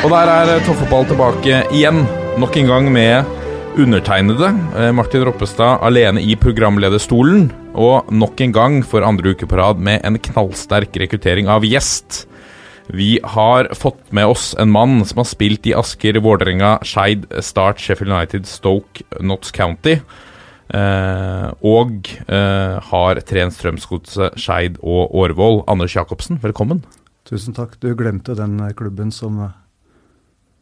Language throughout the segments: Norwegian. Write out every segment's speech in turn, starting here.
Og der er toffeball tilbake igjen. Nok en gang med undertegnede. eh, Martin Roppestad alene i programlederstolen. Og nok en gang for andre uke på rad med en knallsterk rekruttering av gjest. Vi har fått med oss en mann som har spilt i Asker, Vålerenga, Skeid, Start, Sheffield United, Stoke, Notts County. Eh, og eh, har trent Strømsgodset, Skeid og Årvoll. Anders Jacobsen, velkommen. Tusen takk. Du glemte den eh, klubben som eh,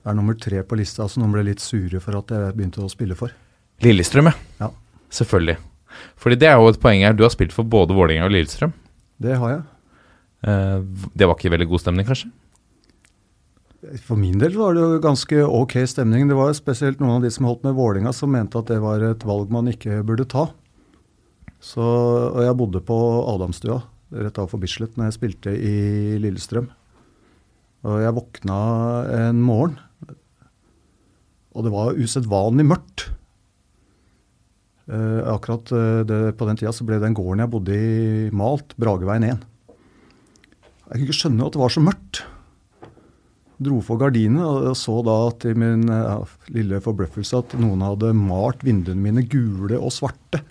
er nummer tre på lista, så noen ble litt sure for at jeg begynte å spille for. Lillestrøm, ja. Ja. Selvfølgelig. Fordi det er jo et poeng her. Du har spilt for både Vålerenga og Lillestrøm. Det har jeg. Eh, det var ikke veldig god stemning, kanskje? For min del var det jo ganske ok stemning. Det var spesielt noen av de som holdt med Vålinga som mente at det var et valg man ikke burde ta. Så, og jeg bodde på Adamstua rett overfor Bislett når jeg spilte i Lillestrøm. Og jeg våkna en morgen, og det var usedvanlig mørkt. Eh, akkurat eh, det, på den tida så ble den gården jeg bodde i, malt. Brageveien 1. Jeg kunne ikke skjønne at det var så mørkt dro for gardinene og så da til min ja, lille forbløffelse at noen hadde malt vinduene mine gule og svarte.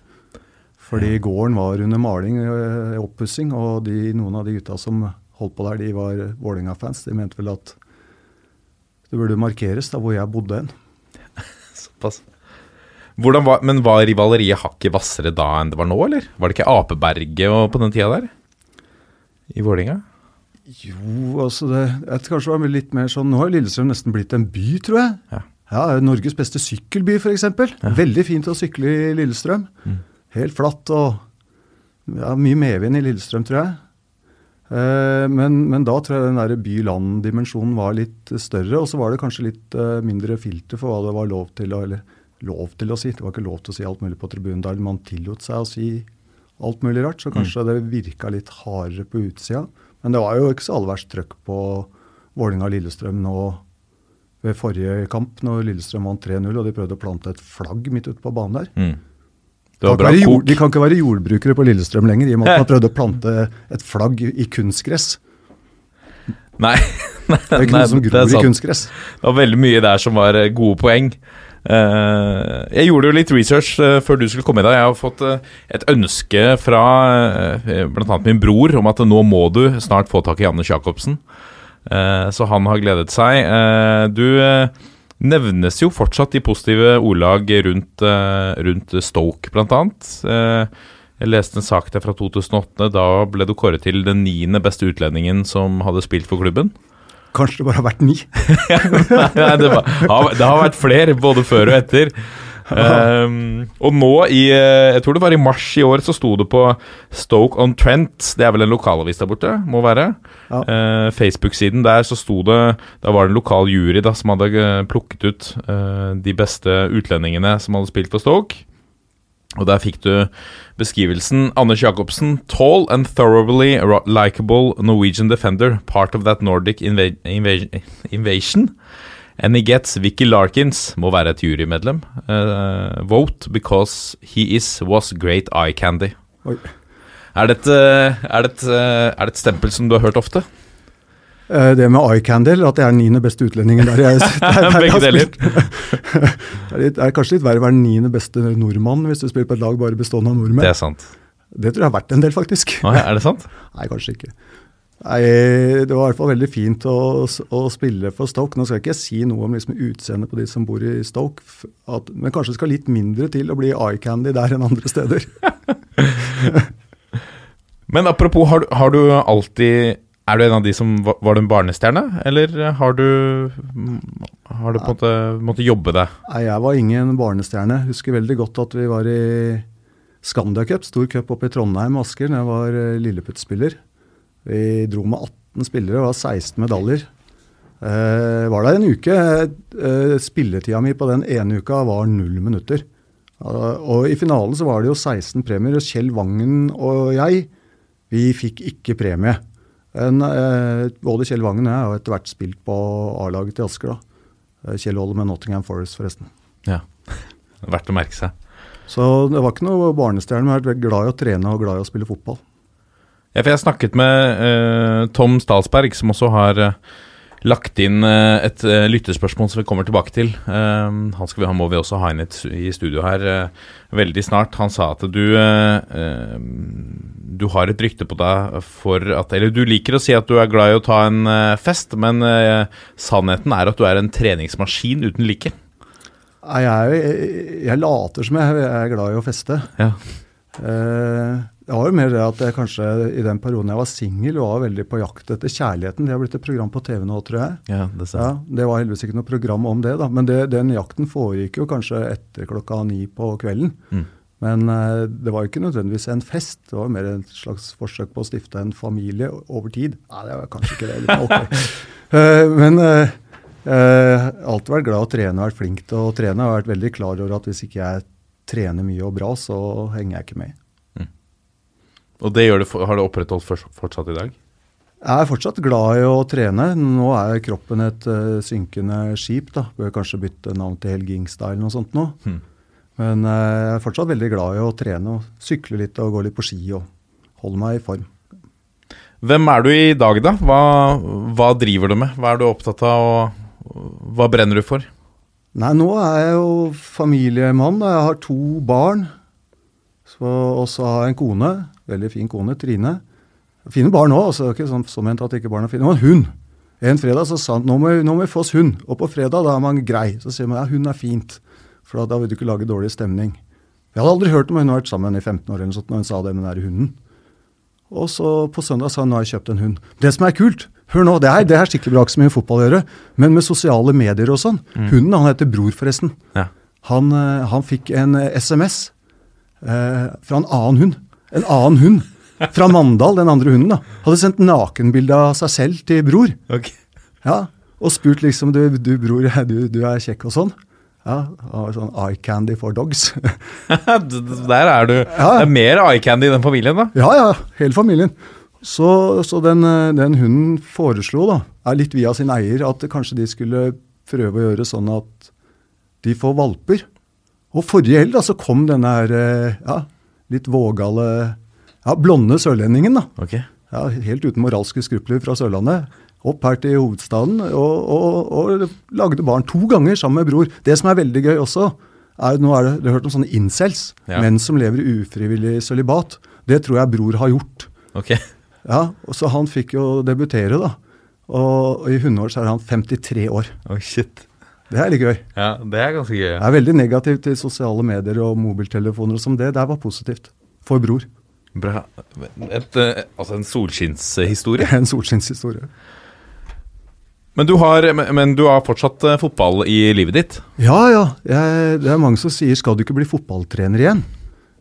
Fordi gården var under maling og oppussing, og de, noen av de gutta som holdt på der, de var Vålerenga-fans. De mente vel at det burde markeres da hvor jeg bodde hen. Såpass. Var, men var rivaleriet hakket hvassere da enn det var nå, eller? Var det ikke Apeberget og på den tida der? I Vålerenga? Jo, altså det, jeg kanskje det var litt mer sånn Nå har Lillestrøm nesten blitt en by, tror jeg. Ja. Ja, Norges beste sykkelby, f.eks. Veldig fint å sykle i Lillestrøm. Helt flatt og ja, mye medvind i Lillestrøm, tror jeg. Eh, men, men da tror jeg den der by-land-dimensjonen var litt større. Og så var det kanskje litt eh, mindre filter for hva det var lov til å Eller lov til å si. Det var ikke lov til å si alt mulig på tribunen da. Man tillot seg å si alt mulig rart. Så kanskje det virka litt hardere på utsida. Men det var jo ikke så all verst trøkk på Vålinga-Lillestrøm nå ved forrige kamp, når Lillestrøm vant 3-0 og de prøvde å plante et flagg midt ute på banen der. Mm. Det var bra jord, de kan ikke være jordbrukere på Lillestrøm lenger, i og med at man prøvde å plante et flagg i kunstgress. Nei, Det er ikke Nei, noe som gror i kunstgress. det var veldig mye der som var eh, gode poeng. Eh, jeg gjorde jo litt research eh, før du skulle komme i dag. Jeg har fått et ønske fra uh, bl.a. min bror om at nå må du snart få tak i Anders Jacobsen. Så han har gledet seg. Du nevnes jo fortsatt i positive ordlag rundt, uh, rundt Stoke, bl.a. Uh, jeg leste en sak der fra 2008. Da ble du kåret til den niende beste utlendingen som hadde spilt for klubben. Kanskje det bare har vært ni. Nei, det, var, det har vært flere, både før og etter. Um, og nå i eh, Jeg tror det var i mars i år så sto det på Stoke on Trent. Det er vel en lokalavis der borte? Må være. Ja. Uh, Facebook-siden der så sto det Da var det en lokal jury da som hadde eh, plukket ut uh, de beste utlendingene som hadde spilt for Stoke. Og der fikk du beskrivelsen Anders Jacobsen, tall and thoroughly likeable likable Norwegian defender, part of that Nordic inva inva invasion. And he gets Vicky Larkins, må være et jurymedlem. Uh, vote because he is was great eye candy. Er det, et, eh, er, det et, eh, er det et stempel som du har hørt ofte? Det med eye candy, eller at jeg er den niende beste utlendingen der jeg, der, der Begge deler. det, er er kanskje litt verre å være den niende beste nordmann hvis du spiller på et lag bare bestående av nordmenn. Det er sant. Det tror jeg har vært en del, faktisk. Å, er det sant? Nei, kanskje ikke. Nei, Det var i hvert fall veldig fint å, å spille for Stoke. Nå skal jeg ikke si noe om liksom utseendet på de som bor i Stoke, at, men kanskje det skal litt mindre til å bli eye candy der enn andre steder. Men apropos, har, har du alltid Er du en av de som var, var du en barnestjerne, eller har du Har du på en måte måttet jobbe deg? Nei, jeg var ingen barnestjerne. Husker veldig godt at vi var i Scandia Cup, stor cup oppe i Trondheim og Asker, da jeg var eh, Lilleputt-spiller. Vi dro med 18 spillere og var 16 medaljer. Eh, var der en uke. Eh, spilletida mi på den ene uka var null minutter. Eh, og i finalen så var det jo 16 premier, og Kjell Vangen og jeg, vi fikk ikke premie. En, eh, både Kjell Vangen og jeg har etter hvert spilt på A-laget til Asker. da. Eh, Kjell holder med Nottingham Forest, forresten. Ja. Verdt å merke seg. Så det var ikke noe barnestjerne, men jeg har vært glad i å trene og glad i å spille fotball. Ja, for jeg snakket med uh, Tom Stalsberg, som også har uh, lagt inn uh, et lyttespørsmål som vi kommer tilbake til. Han, skal vi, han må vi også ha inn et, i studio her veldig snart. Han sa at du Du har et rykte på deg for at Eller du liker å si at du er glad i å ta en fest, men sannheten er at du er en treningsmaskin uten like. Nei, Jeg, jeg, jeg later som jeg, jeg er glad i å feste. Ja. Eh, det var jo mer det at jeg kanskje i den perioden jeg var singel, var veldig på jakt etter kjærligheten. Det har blitt et program på TV nå, tror jeg. Ja, det Ja, Det var heldigvis ikke noe program om det, da. Men det, den jakten foregikk jo kanskje etter klokka ni på kvelden. Mm. Men uh, det var jo ikke nødvendigvis en fest. Det var jo mer et slags forsøk på å stifte en familie over tid. Nei, det var kanskje ikke det. Litt, okay. uh, men uh, alltid vært glad å trene, vært flink til å trene. Jeg har vært veldig klar over at hvis ikke jeg trener mye og bra, så henger jeg ikke med. Og det det, for- har det opprettholdt fortsatt i dag? Jeg er fortsatt glad i å trene. Nå er kroppen et uh, synkende skip. da. Bør kanskje bytte navn til Helgingstyle eller noe sånt nå. Hmm. Men uh, jeg er fortsatt veldig glad i å trene og sykle litt og gå litt på ski og holde meg i form. Hvem er du i dag, da? Hva, hva driver du med? Hva er du opptatt av, og hva brenner du for? Nei, nå er jeg jo familiemann. Jeg har to barn. Så, og så har jeg en kone. Veldig fin kone, Trine. Fine barn òg, altså. Ikke sånn så ment at ikke barn er fine. Men en hund. En fredag så sa han nå må, nå må vi få oss hund. Og på fredag da er man grei. Så sier man ja, hund er fint. For da, vil du ikke lage dårlig stemning. Jeg hadde aldri hørt om hun har vært sammen i 15 år eller noe sånt når hun sa det med den der hunden. Og så på søndag sa han nå har jeg kjøpt en hund. Det som er kult, hør nå, det er, det er skikkelig bra ikke så mye med fotball å gjøre, men med sosiale medier og sånn. Hunden han heter Bror, forresten. Ja. Han, eh, han fikk en eh, SMS eh, fra en annen hund. En annen hund. Fra Mandal, den andre hunden. da. Hadde sendt nakenbilde av seg selv til Bror. Ok. Ja, Og spurt liksom du, du bror, du, du er kjekk og sånn. Ja, og sånn eye candy for dogs. Der er du. ja. Det er mer eye candy i den familien, da. Ja, ja, hele familien. Så, så den, eh, den hunden foreslo, da, er litt via sin eier, at kanskje de skulle prøve å gjøre sånn at de får valper. Og forrige helg da, så kom denne her, eh, ja, litt vågale, ja, blonde sørlendingen da. Ok. Ja, helt uten moralske skrupler fra Sørlandet. Opp her til hovedstaden og, og, og lagde barn to ganger sammen med bror. Det som er veldig gøy også, er nå er det, du har hørt om sånne incels, Ja. menn som lever i ufrivillig sølibat. Det tror jeg bror har gjort. Ok. Ja, og Så han fikk jo debutere, da. Og, og i hundeår så er han 53 år. Oh, shit. Det er litt gøy. Ja, det er ganske gøy. Jeg er veldig negativ til sosiale medier og mobiltelefoner og som det. Der var positivt. For bror. Bra. Et, eh, altså en solskinnshistorie. En solskinnshistorie. Men du har, men- men du har fortsatt eh, fotball i livet ditt? Ja, ja. Jeg, det er mange som sier 'skal du ikke bli fotballtrener igjen'?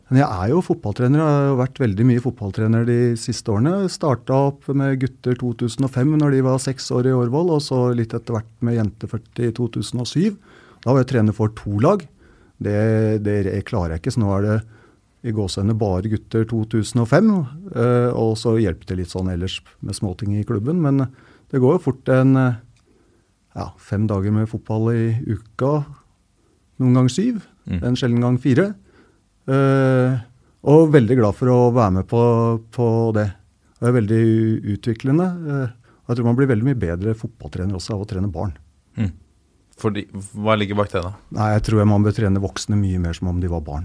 Men jeg er jo fotballtrener. Jeg har vært veldig mye fotballtrener de siste årene. Starta opp med gutter 2005 når de var seks år i Årvoll, og så litt etter hvert med jenter 40 i 2007. Da var jeg trener for to lag. Det, det klarer jeg ikke, så nå er det i gåsehudene bare gutter 2005. eh, og så hjelper det litt sånn ellers med småting i klubben. Men det går jo fort en ja, fem dager med fotball i uka. Noen gang syv, Mm. en sjelden gang fire. Eh, og veldig glad for å være med på, på det. Det er veldig utviklende. eh, og jeg tror man blir veldig mye bedre fotballtrener også av å trene barn. Fordi, hva ligger bak det, da? Nei, jeg tror man bør trene voksne mye mer som om de var barn.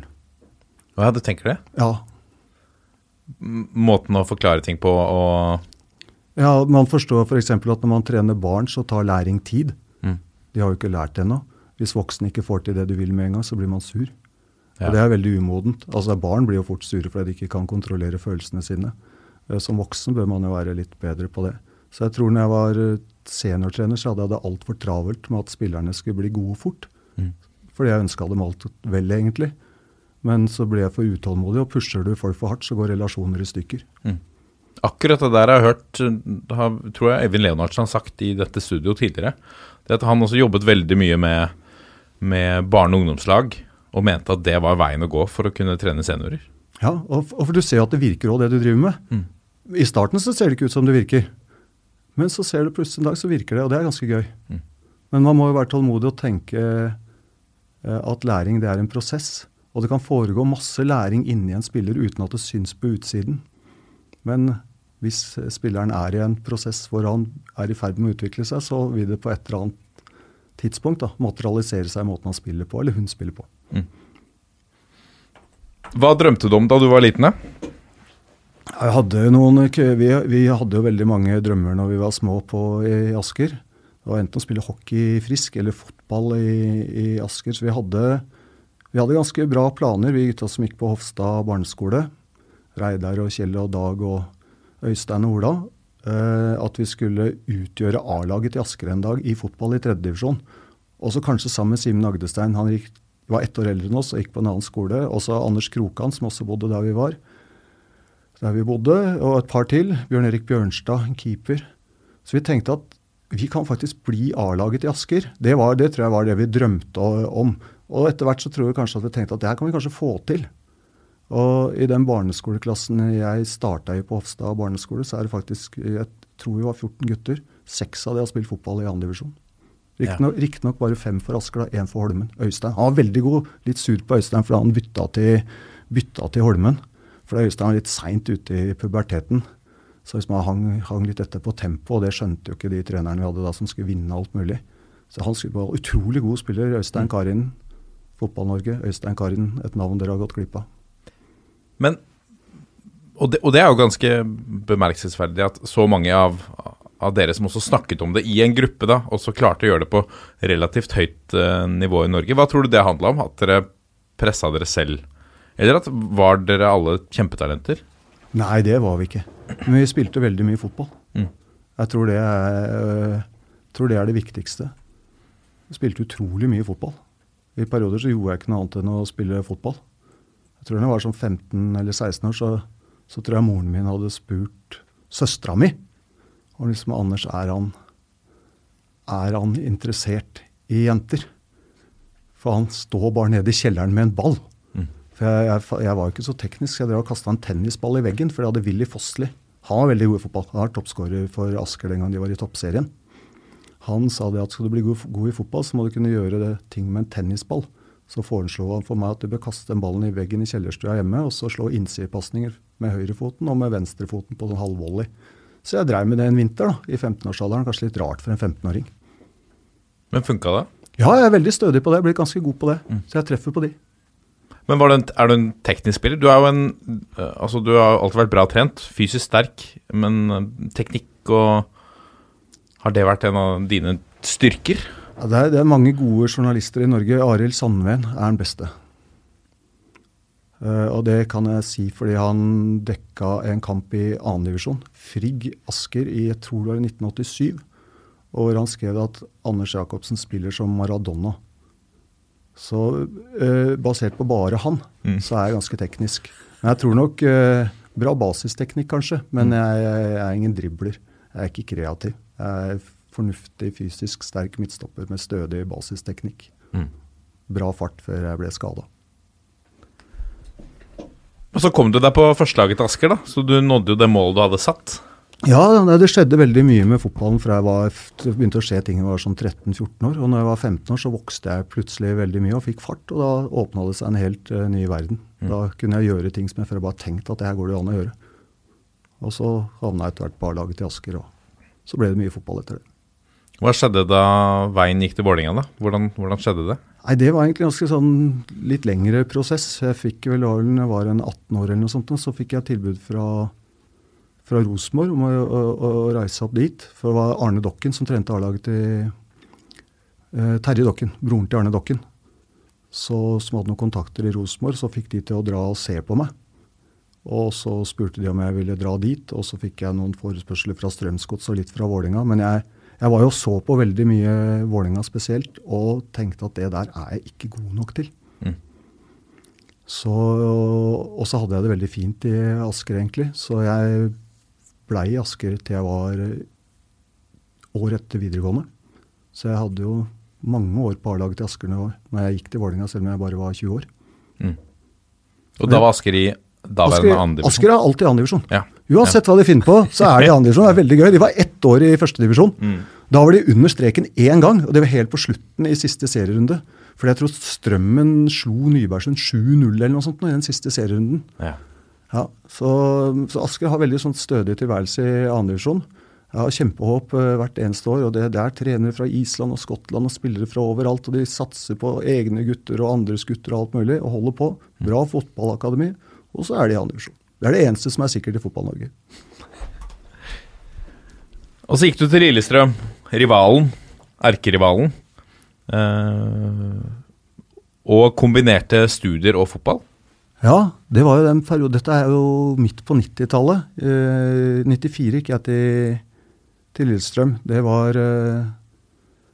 Ja, du tenker det? Ja, Måten å forklare ting på og ja Man forstår f.eks. at når man trener barn, så tar læring tid. Mm. De har jo ikke lært det ennå. Hvis voksne ikke får til det du vil med en gang, så blir man sur. Ja. Og det er veldig umodent. Altså Barn blir jo fort sure fordi de ikke kan kontrollere følelsene sine. Eh, Som voksen bør man jo være litt bedre på det. Så jeg tror når jeg var eh, seniortrener, så hadde jeg det altfor travelt med at spillerne skulle bli gode fort. Mm. Fordi jeg ønska dem alt vel, egentlig. Men så ble jeg for utålmodig, og pusher du folk for hardt, så går relasjoner i stykker. Akkurat det der jeg har hørt, det har, tror jeg Eivind Leonardsen har sagt i dette studio tidligere. Det at han også jobbet veldig mye med, med barne- og ungdomslag, og mente at det var veien å gå for å kunne trene seniorer. Ja, og, og for du ser jo at det virker òg, det du driver med. I starten så ser det ikke ut som det virker. Men så ser du plutselig en dag så virker det, og det er ganske gøy. Men man må jo være tålmodig og tenke eh, at læring det er en prosess. Og det kan foregå masse læring inni en spiller uten at det syns på utsiden. Men hvis spilleren er i en prosess hvor han er i ferd med å utvikle seg, så vil det på et eller annet tidspunkt da, materialisere seg i måten han spiller på, eller hun spiller på. Hva drømte du om da du var liten? Jeg hadde noen, vi, vi hadde jo veldig mange drømmer når vi var små på, i Asker. Det var enten å spille hockey frisk eller fotball i, i Asker. Så vi hadde, vi hadde ganske bra planer, vi gutta som gikk på Hofstad barneskole. Reidar og Kjell og Dag og Øystein og Ola. Eh, at vi skulle utgjøre A-laget til Asker en dag i fotball i tredjedivisjon. Og så kanskje sammen med Simen Agdestein. Han gikk, var ett år eldre enn oss og gikk på en annen skole. Også Anders Krokan, som også bodde der vi var der vi bodde, og et par til. Bjørn Erik Bjørnstad, en keeper. Så vi tenkte at vi kan faktisk bli A-laget i Asker. Det, var, det tror jeg var det vi drømte om. Og etter hvert så tror jeg kanskje at vi tenkte at det her kan vi kanskje få til. Og i den barneskoleklassen jeg starta i på Hofstad barneskole, så er det faktisk jeg tror vi var 14 gutter. Seks av de har spilt fotball i andredivisjon. Riktignok ja. Riktignok bare fem for Asker, da. Én for Holmen. Øystein. Han var veldig god. Litt sur på Øystein fordi han bytta til, bytta til Holmen. For Øystein var litt seint ute i puberteten. Så hvis man hang, hang litt etter på tempo, og det skjønte jo ikke de trenerne vi hadde da som skulle vinne alt mulig. Så han skulle være utrolig god spiller. Øystein Karin, Fotball-Norge. Øystein Karin, et navn dere har gått glipp av. Men og det, og det er jo ganske bemerkelsesverdig at så mange av, av dere som også snakket om det i en gruppe, da, også klarte å gjøre det på relativt høyt uh, nivå i Norge. Hva tror du det handla om? At dere pressa dere selv? Eller at var dere alle kjempetalenter? Nei, det var vi ikke. Men vi spilte veldig mye fotball. Mm. Jeg tror det, er, øh, tror det er det viktigste. Vi spilte utrolig mye fotball. I perioder så gjorde jeg ikke noe annet enn å spille fotball. Jeg tror da jeg var sånn 15 eller 16 år, så, så tror jeg moren min hadde spurt søstera mi om liksom Anders, er han, er han interessert i jenter? For han står bare nede i kjelleren med en ball. For jeg, jeg, jeg, var jo ikke så teknisk, jeg drev og kasta en tennisball i veggen, for jeg hadde Willy Fossli. Han var veldig god i fotball. Han var toppskårer for Asker den gang de var i toppserien. Han sa det at skal du bli god, god, i fotball, så må du kunne gjøre det, ting med en tennisball. Så foreslo han for meg at du bør kaste den ballen i veggen i kjellerstua hjemme, og så slå innsidepasninger med høyrefoten og med venstrefoten på sånn halvvolley. Så jeg dreiv med det en vinter da, i 15-årsalderen. Kanskje litt rart for en 15-åring. Men funka det? Ja, jeg er veldig stødig på det. Jeg blir ganske god på det. Mm. Så jeg treffer på de. Men en, er du en teknisk spiller? Du, er jo en, altså, du har alltid vært bra trent, fysisk sterk, men teknikk og Har det vært en av dine styrker? Ja, det, er, det, er, mange gode journalister i Norge. Arild Sandven er den beste. Uh, og det kan jeg si fordi han dekka en kamp i annendivisjon. Frigg Asker i jeg tror det var 1987. Og hvor han skrev at Anders Jacobsen spiller som Maradona. Så eh, basert på bare han, mm. så er jeg ganske teknisk. Men jeg tror nok eh, bra basisteknikk, kanskje. Men Mm. jeg, jeg, jeg, er ingen dribler. Jeg er ikke kreativ. Jeg er fornuftig, fysisk sterk midtstopper med stødig basisteknikk. Mm. Bra fart før jeg ble skada. Og så kom du deg på førstelaget til Asker, da. Så du nådde jo det målet du hadde satt. Ja, det skjedde veldig mye med fotballen fra jeg var, begynte å skje ting da jeg var sånn 13-14 år. Og når jeg var 15 år, så vokste jeg plutselig veldig mye og fikk fart. Og da åpna det seg en helt uh, ny verden. Mm. Da kunne jeg gjøre ting som jeg før bare tenkte at det her går det an å gjøre. Og så havna jeg etter hvert på A-laget til Asker, og så ble det mye fotball etter det. Hva skjedde da veien gikk til Vålerenga, da? Hvordan, hvordan, skjedde det? Nei, Det var egentlig en ganske sånn litt lengre prosess. Jeg fikk vel, da jeg var en 18 år eller noe sånt, så fikk jeg tilbud fra fra Rosenborg om å, å, å, reise opp dit. For det var Arne Dokken som trente A-laget til eh, Terje Dokken, broren til Arne Dokken. Så, som hadde noen kontakter i Rosenborg, så fikk de til å dra og se på meg. Og så spurte de om jeg ville dra dit, og så fikk jeg noen forespørsler fra Strømsgods og litt fra Vålinga. Men jeg, jeg var jo så på veldig mye Vålinga spesielt, og tenkte at det der er jeg ikke god nok til. Mm. Så, og så hadde jeg det veldig fint i Asker, egentlig. Så jeg blei i Asker til jeg var eh, år etter videregående. Så jeg hadde jo mange år på A-laget til Asker når jeg gikk til Vålerenga, selv om jeg bare var 20 år. Og da var Asker i daværende andre Asker er alltid andre andredivisjon. Ja. Uansett hva de finner på, så er de i andredivisjon. Det er veldig gøy. De var ett år i førstedivisjon. Mm. Da var de under streken én gang, og det var helt på slutten i siste serierunde. Fordi jeg tror Strømmen slo Nybergsund 7-0 eller noe sånt nå i den siste serierunden. Ja. Ja, så, så Asker har veldig sånn stødig tilværelse i andredivisjon. Jeg har kjempehåp eh, hvert eneste år. og det, det er trenere fra Island og Skottland og spillere fra overalt. og De satser på egne gutter og andres gutter og alt mulig og holder på. Bra fotballakademi. Og så er de i andredivisjon. Det er det eneste som er sikkert i Fotball-Norge. Og så gikk du til Lillestrøm, rivalen, erkerivalen. Eh, og kombinerte studier og fotball. Ja, det var jo den perioden. Dette er jo midt på 90-tallet. Eh, 94 gikk jeg til, til Lillestrøm. Det var eh,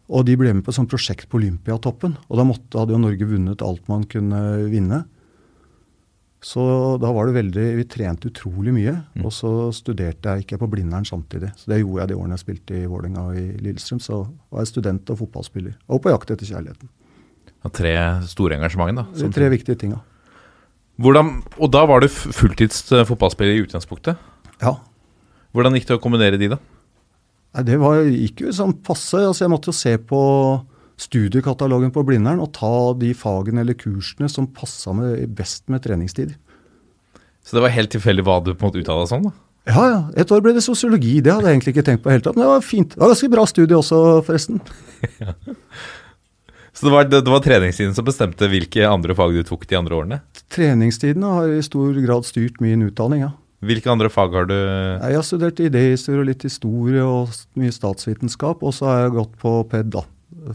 Og de ble med på et sånt prosjekt på Olympiatoppen. Og da måtte, hadde jo Norge vunnet alt man kunne vinne. Så da var det veldig Vi trente utrolig mye. Og så studerte jeg ikke på Blindern samtidig. Så det gjorde jeg de årene jeg spilte i Vålerenga og i Lillestrøm. Så var jeg student og fotballspiller. Og på jakt etter kjærligheten. Ja, tre store engasjement, da. Som- tre viktige tinga. Hvordan, og da var du fulltids eh, fotballspiller i utgangspunktet. Ja. Hvordan gikk det å kombinere de, da? Nei, Det var, gikk jo sånn passe. altså Jeg måtte jo se på studiekatalogen på Blindern og ta de fagene eller kursene som passa best med treningstid. Så det var helt tilfeldig hva du på en måte uttala sånn, da? Ja, ja. Et år ble det sosiologi. Det hadde jeg egentlig ikke tenkt på i hele tatt. Men det var fint. Det var ganske bra studie også, forresten. Så det var, det, det var treningstiden som bestemte hvilke andre fag du tok de andre årene? Treningstidene har i stor grad styrt min utdanning, ja. Hvilke andre fag har du Jeg har studert idéhistorie og litt historie og mye statsvitenskap. Og så har jeg gått på PED da,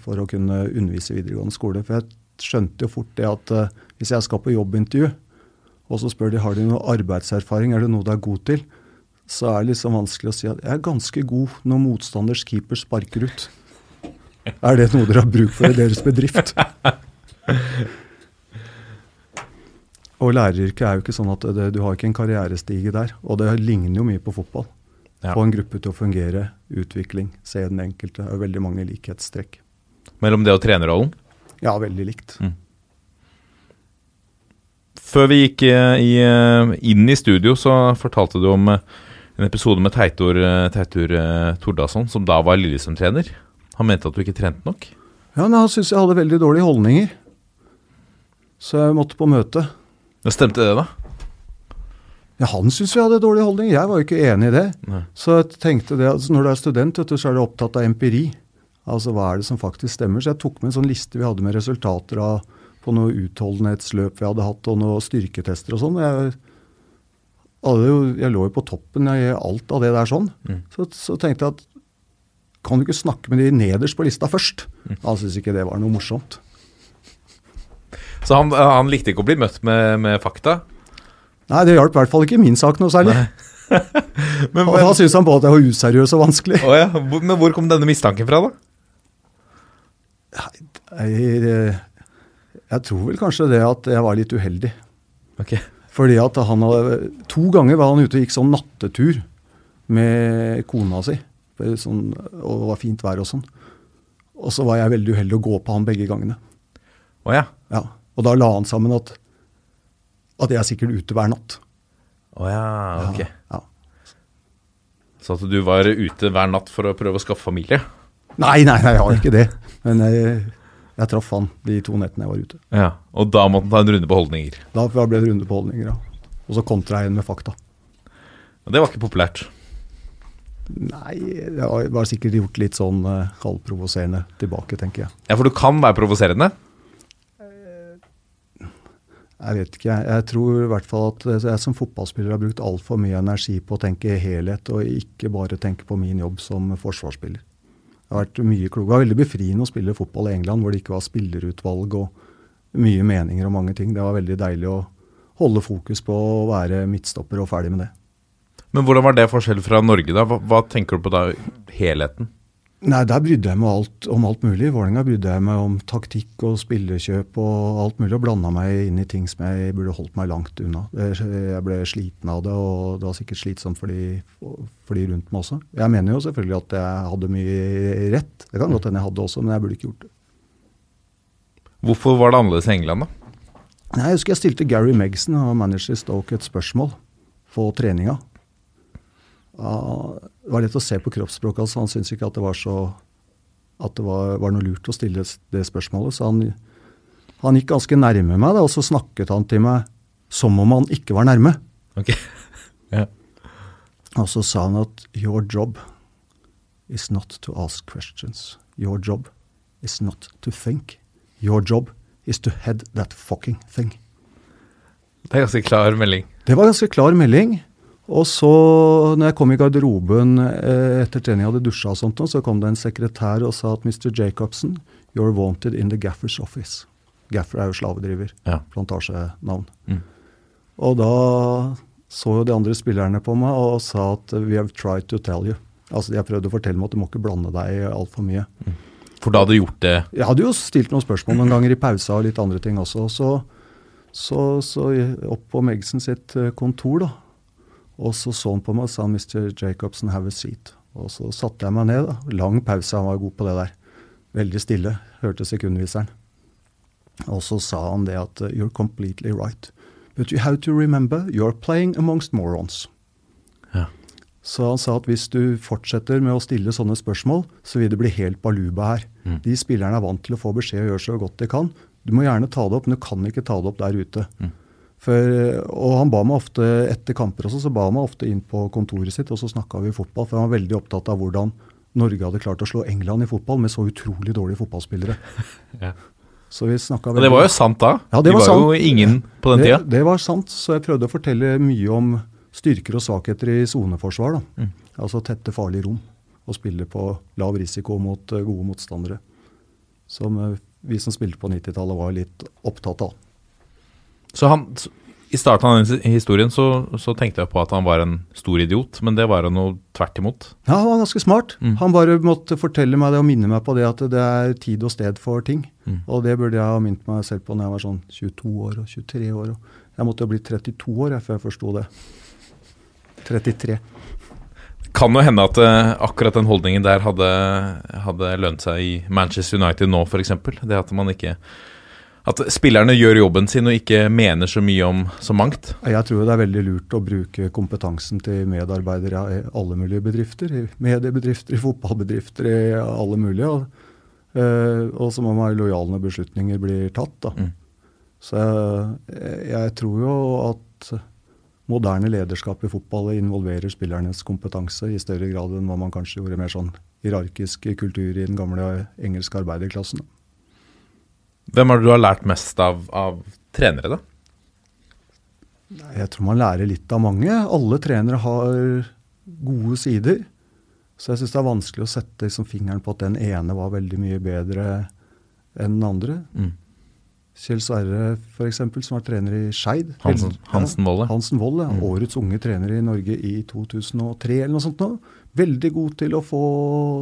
for å kunne undervise i videregående skole. For jeg skjønte jo fort det at uh, hvis jeg skal på jobbintervju, og så spør de har de noe arbeidserfaring, er det noe du er god til, så er det liksom vanskelig å si at jeg er ganske god når motstanders keeper sparker ut. Er det noe dere har bruk for i deres bedrift? Og læreryrket er jo ikke sånn at det, du har ikke en karrierestige der. Og det ligner jo mye på fotball. Ja. Få en gruppe til å fungere, utvikling, se den enkelte. Det er veldig mange likhetstrekk. Mellom det og trenerrollen? Ja, veldig likt. Før vi gikk eh, i, eh, inn i studio, så fortalte du om eh, en episode med Teitur, Teitur Tordasson, som da var Lillestrøm-trener. Han mente at du ikke trente nok. Ja, men Han syntes jeg hadde veldig dårlige holdninger. Så jeg måtte på møte. Ja, Stemte det, da? Ja, Han syntes vi hadde dårlige holdninger. Jeg var jo ikke enig i det. Nei. Så jeg tenkte det, altså Når du er student, vet du, så er du opptatt av empiri. Altså hva er det som faktisk stemmer. Så jeg tok med en sånn liste vi hadde med resultater av på noe utholdenhetsløp vi hadde hatt, og noen styrketester og sånn. Jeg, jeg lå jo på toppen i alt av det der sånn. Så, så tenkte jeg at kan du ikke snakke med de nederst på lista først? Han syntes ikke det var noe morsomt. Så han, eh, han likte ikke å bli møtt med, med fakta? Nei, det hjalp i hvert fall ikke min sak noe særlig. Men, Og da syntes han på at jeg var useriøs og vanskelig. Å ja. Men hvor kom denne mistanken fra, da? Jeg, jeg tror vel kanskje det at jeg var litt uheldig. Okay. Fordi at han hadde, To ganger var han ute og gikk sånn nattetur med kona si. Sånn, og det var fint vær og sånn. Og så var jeg veldig uheldig å gå på han begge gangene. Oh, ja. Ja. Og da la han sammen at, at jeg er sikkert ute hver natt. Å ja, ok. Ja. Så at du var ute hver natt for å prøve å skaffe familie? Nei, nei, nei, jeg har ikke det. Men jeg, jeg traff han de to nettene jeg var ute. Ja. Og da måtte han ta en runde på holdninger? Da ble det runde på holdninger, ja. Og så kontra jeg igjen med fakta. Og det var ikke populært. Nei, det var, sikkert gjort litt sånn uh, halvprovoserende tilbake, tenker jeg. Ja, for du kan være provoserende? Jeg vet ikke, jeg. Jeg tror i hvert fall at jeg som fotballspiller har brukt altfor mye energi på å tenke helhet, og ikke bare tenke på min jobb som forsvarsspiller. Det har vært mye klok. Det var veldig befriende å spille fotball i England, hvor det ikke var spillerutvalg og mye meninger og mange ting. Det var veldig deilig å holde fokus på å være midtstopper og ferdig med det. Men hvordan var det forskjell fra Norge, da? Hva, hva tenker du på da? Helheten? Nei, der brydde jeg meg alt, om alt mulig. I Vålerenga brydde jeg meg om taktikk og spillekjøp og alt mulig, og blanda meg inn i ting som jeg burde holdt meg langt unna. Jeg ble sliten av det, og det var sikkert slitsomt for de, for de rundt meg også. Jeg mener jo selvfølgelig at jeg hadde mye rett. Det kan godt hende jeg hadde også, men jeg burde ikke gjort det. Hvorfor var det annerledes i England, da? Nei, Jeg husker jeg stilte Gary Megson, han var manager i Stoke, et spørsmål på treninga. Det var lett å se på kroppsspråket hans, han syntes ikke at det var så at det var, var noe lurt å stille det spørsmålet. Så han, han gikk ganske nærme meg, da, og så snakket han til meg som om han ikke var nærme. Ok. ja. Og så sa han at your job is not to ask questions. Your job is not to think. Your job is to head that fucking thing. Det er ganske klar melding. Det var ganske klar melding. Og så, når jeg kom i garderoben eh, etter trening, jeg hadde dusja og sånt, så kom det en sekretær og sa at Mr. Jacobsen, you're wanted in the gaffers office. Gaffer er jo slavedriver. Ja. Plantasjenavn. Mm. Og da så jo de andre spillerne på meg og sa at we have tried to tell you. Altså, De har prøvd å fortelle meg at du må ikke blande deg altfor mye. For da hadde du gjort det Jeg hadde jo stilt noen spørsmål noen ganger i pausa og litt andre ting også. Så, så, så opp på Megson sitt eh, kontor, da. Og så så han på meg og sa Mr. Jacobsen, have a seat. Og så satte jeg meg ned. da. Lang pause, han var god på det der. Veldig stille. Hørte sekundviseren. Og så sa han det at you're completely right. But you have to remember you're playing amongst morons. Ja. Så han sa at hvis du fortsetter med å stille sånne spørsmål, så vil det bli helt baluba her. Mm. De spillerne er vant til å få beskjed og gjøre så godt de kan. Du må gjerne ta det opp, men du kan ikke ta det opp der ute. Mm. For, og han ba meg ofte, etter kamper også, så ba han meg ofte inn på kontoret sitt, og så snakka vi fotball. For han var veldig opptatt av hvordan Norge hadde klart å slå England i fotball med så utrolig dårlige fotballspillere. Ja. Så vi snakket Og det var jo sant da. Ja, det De var var jo ingen på den det, tida. Det var sant, så jeg prøvde å fortelle mye om styrker og svakheter i soneforsvar. Mm. Altså tette farlige rom og spille på lav risiko mot eh, gode motstandere. Som eh, vi som spilte på 90-tallet var litt opptatt av. Så han, I starten av den historien så, så tenkte jeg på at han var en stor idiot, men det var han jo tvert imot. Ja, Han var ganske smart. Mm. Han bare måtte fortelle meg det og minne meg på det at det er tid og sted for ting. Mm. Og det burde jeg ha minnet meg selv på når jeg var sånn 22 år og 23 år. Jeg måtte jo bli 32 år jeg, før jeg forsto det. 33. Kan jo hende at eh, akkurat den holdningen der hadde, hadde lønt seg i Manchester United nå, f.eks. Det at man ikke At spillerne gjør jobben sin og ikke mener så mye om så mangt. Jeg tror det er veldig lurt å bruke kompetansen til medarbeidere i alle mulige bedrifter. I mediebedrifter, i fotballbedrifter, i alle mulige. Og, eh, og så må man være lojal når beslutninger blir tatt. Da. Mm. Så jeg, jeg tror jo at moderne lederskap i fotball involverer spillernes kompetanse i større grad enn hva man kanskje gjorde mer sånn hierarkisk kultur i den gamle engelske arbeiderklassen. da. Hvem er det du har lært mest av, av trenere, da? Jeg tror man lærer litt av mange. Alle trenere har gode sider. Så jeg syns det er vanskelig å sette liksom, fingeren på at den ene var veldig mye bedre enn den andre. Mm. Kjell Sverre f.eks., som var trener i Skeid. Hansen, Hansen Wolle. Hansen Wold. Mm. Årets unge trener i Norge i 2003 eller noe sånt. nå. Veldig god til å få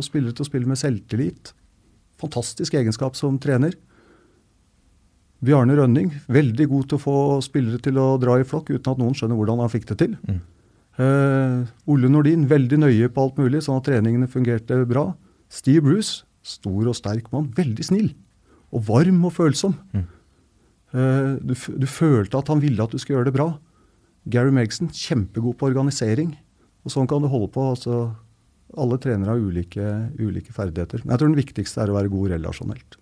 spillere til å spille med selvtillit. Fantastisk egenskap som trener. Bjarne Rønning, veldig god til å få spillere til å dra i flokk uten at noen skjønner hvordan han fikk det til. Mm. Uh, Ole Nordin, veldig nøye på alt mulig, sånn at treningene fungerte bra. Steve Bruce, stor og sterk mann, veldig snill. Og varm og følsom. Mm. Uh, du, du følte at han ville at du skulle gjøre det bra. Gary Megson, kjempegod på organisering. Og sånn kan du holde på. altså Alle trenere har ulike, ulike ferdigheter. Men jeg tror den viktigste er å være god relasjonelt.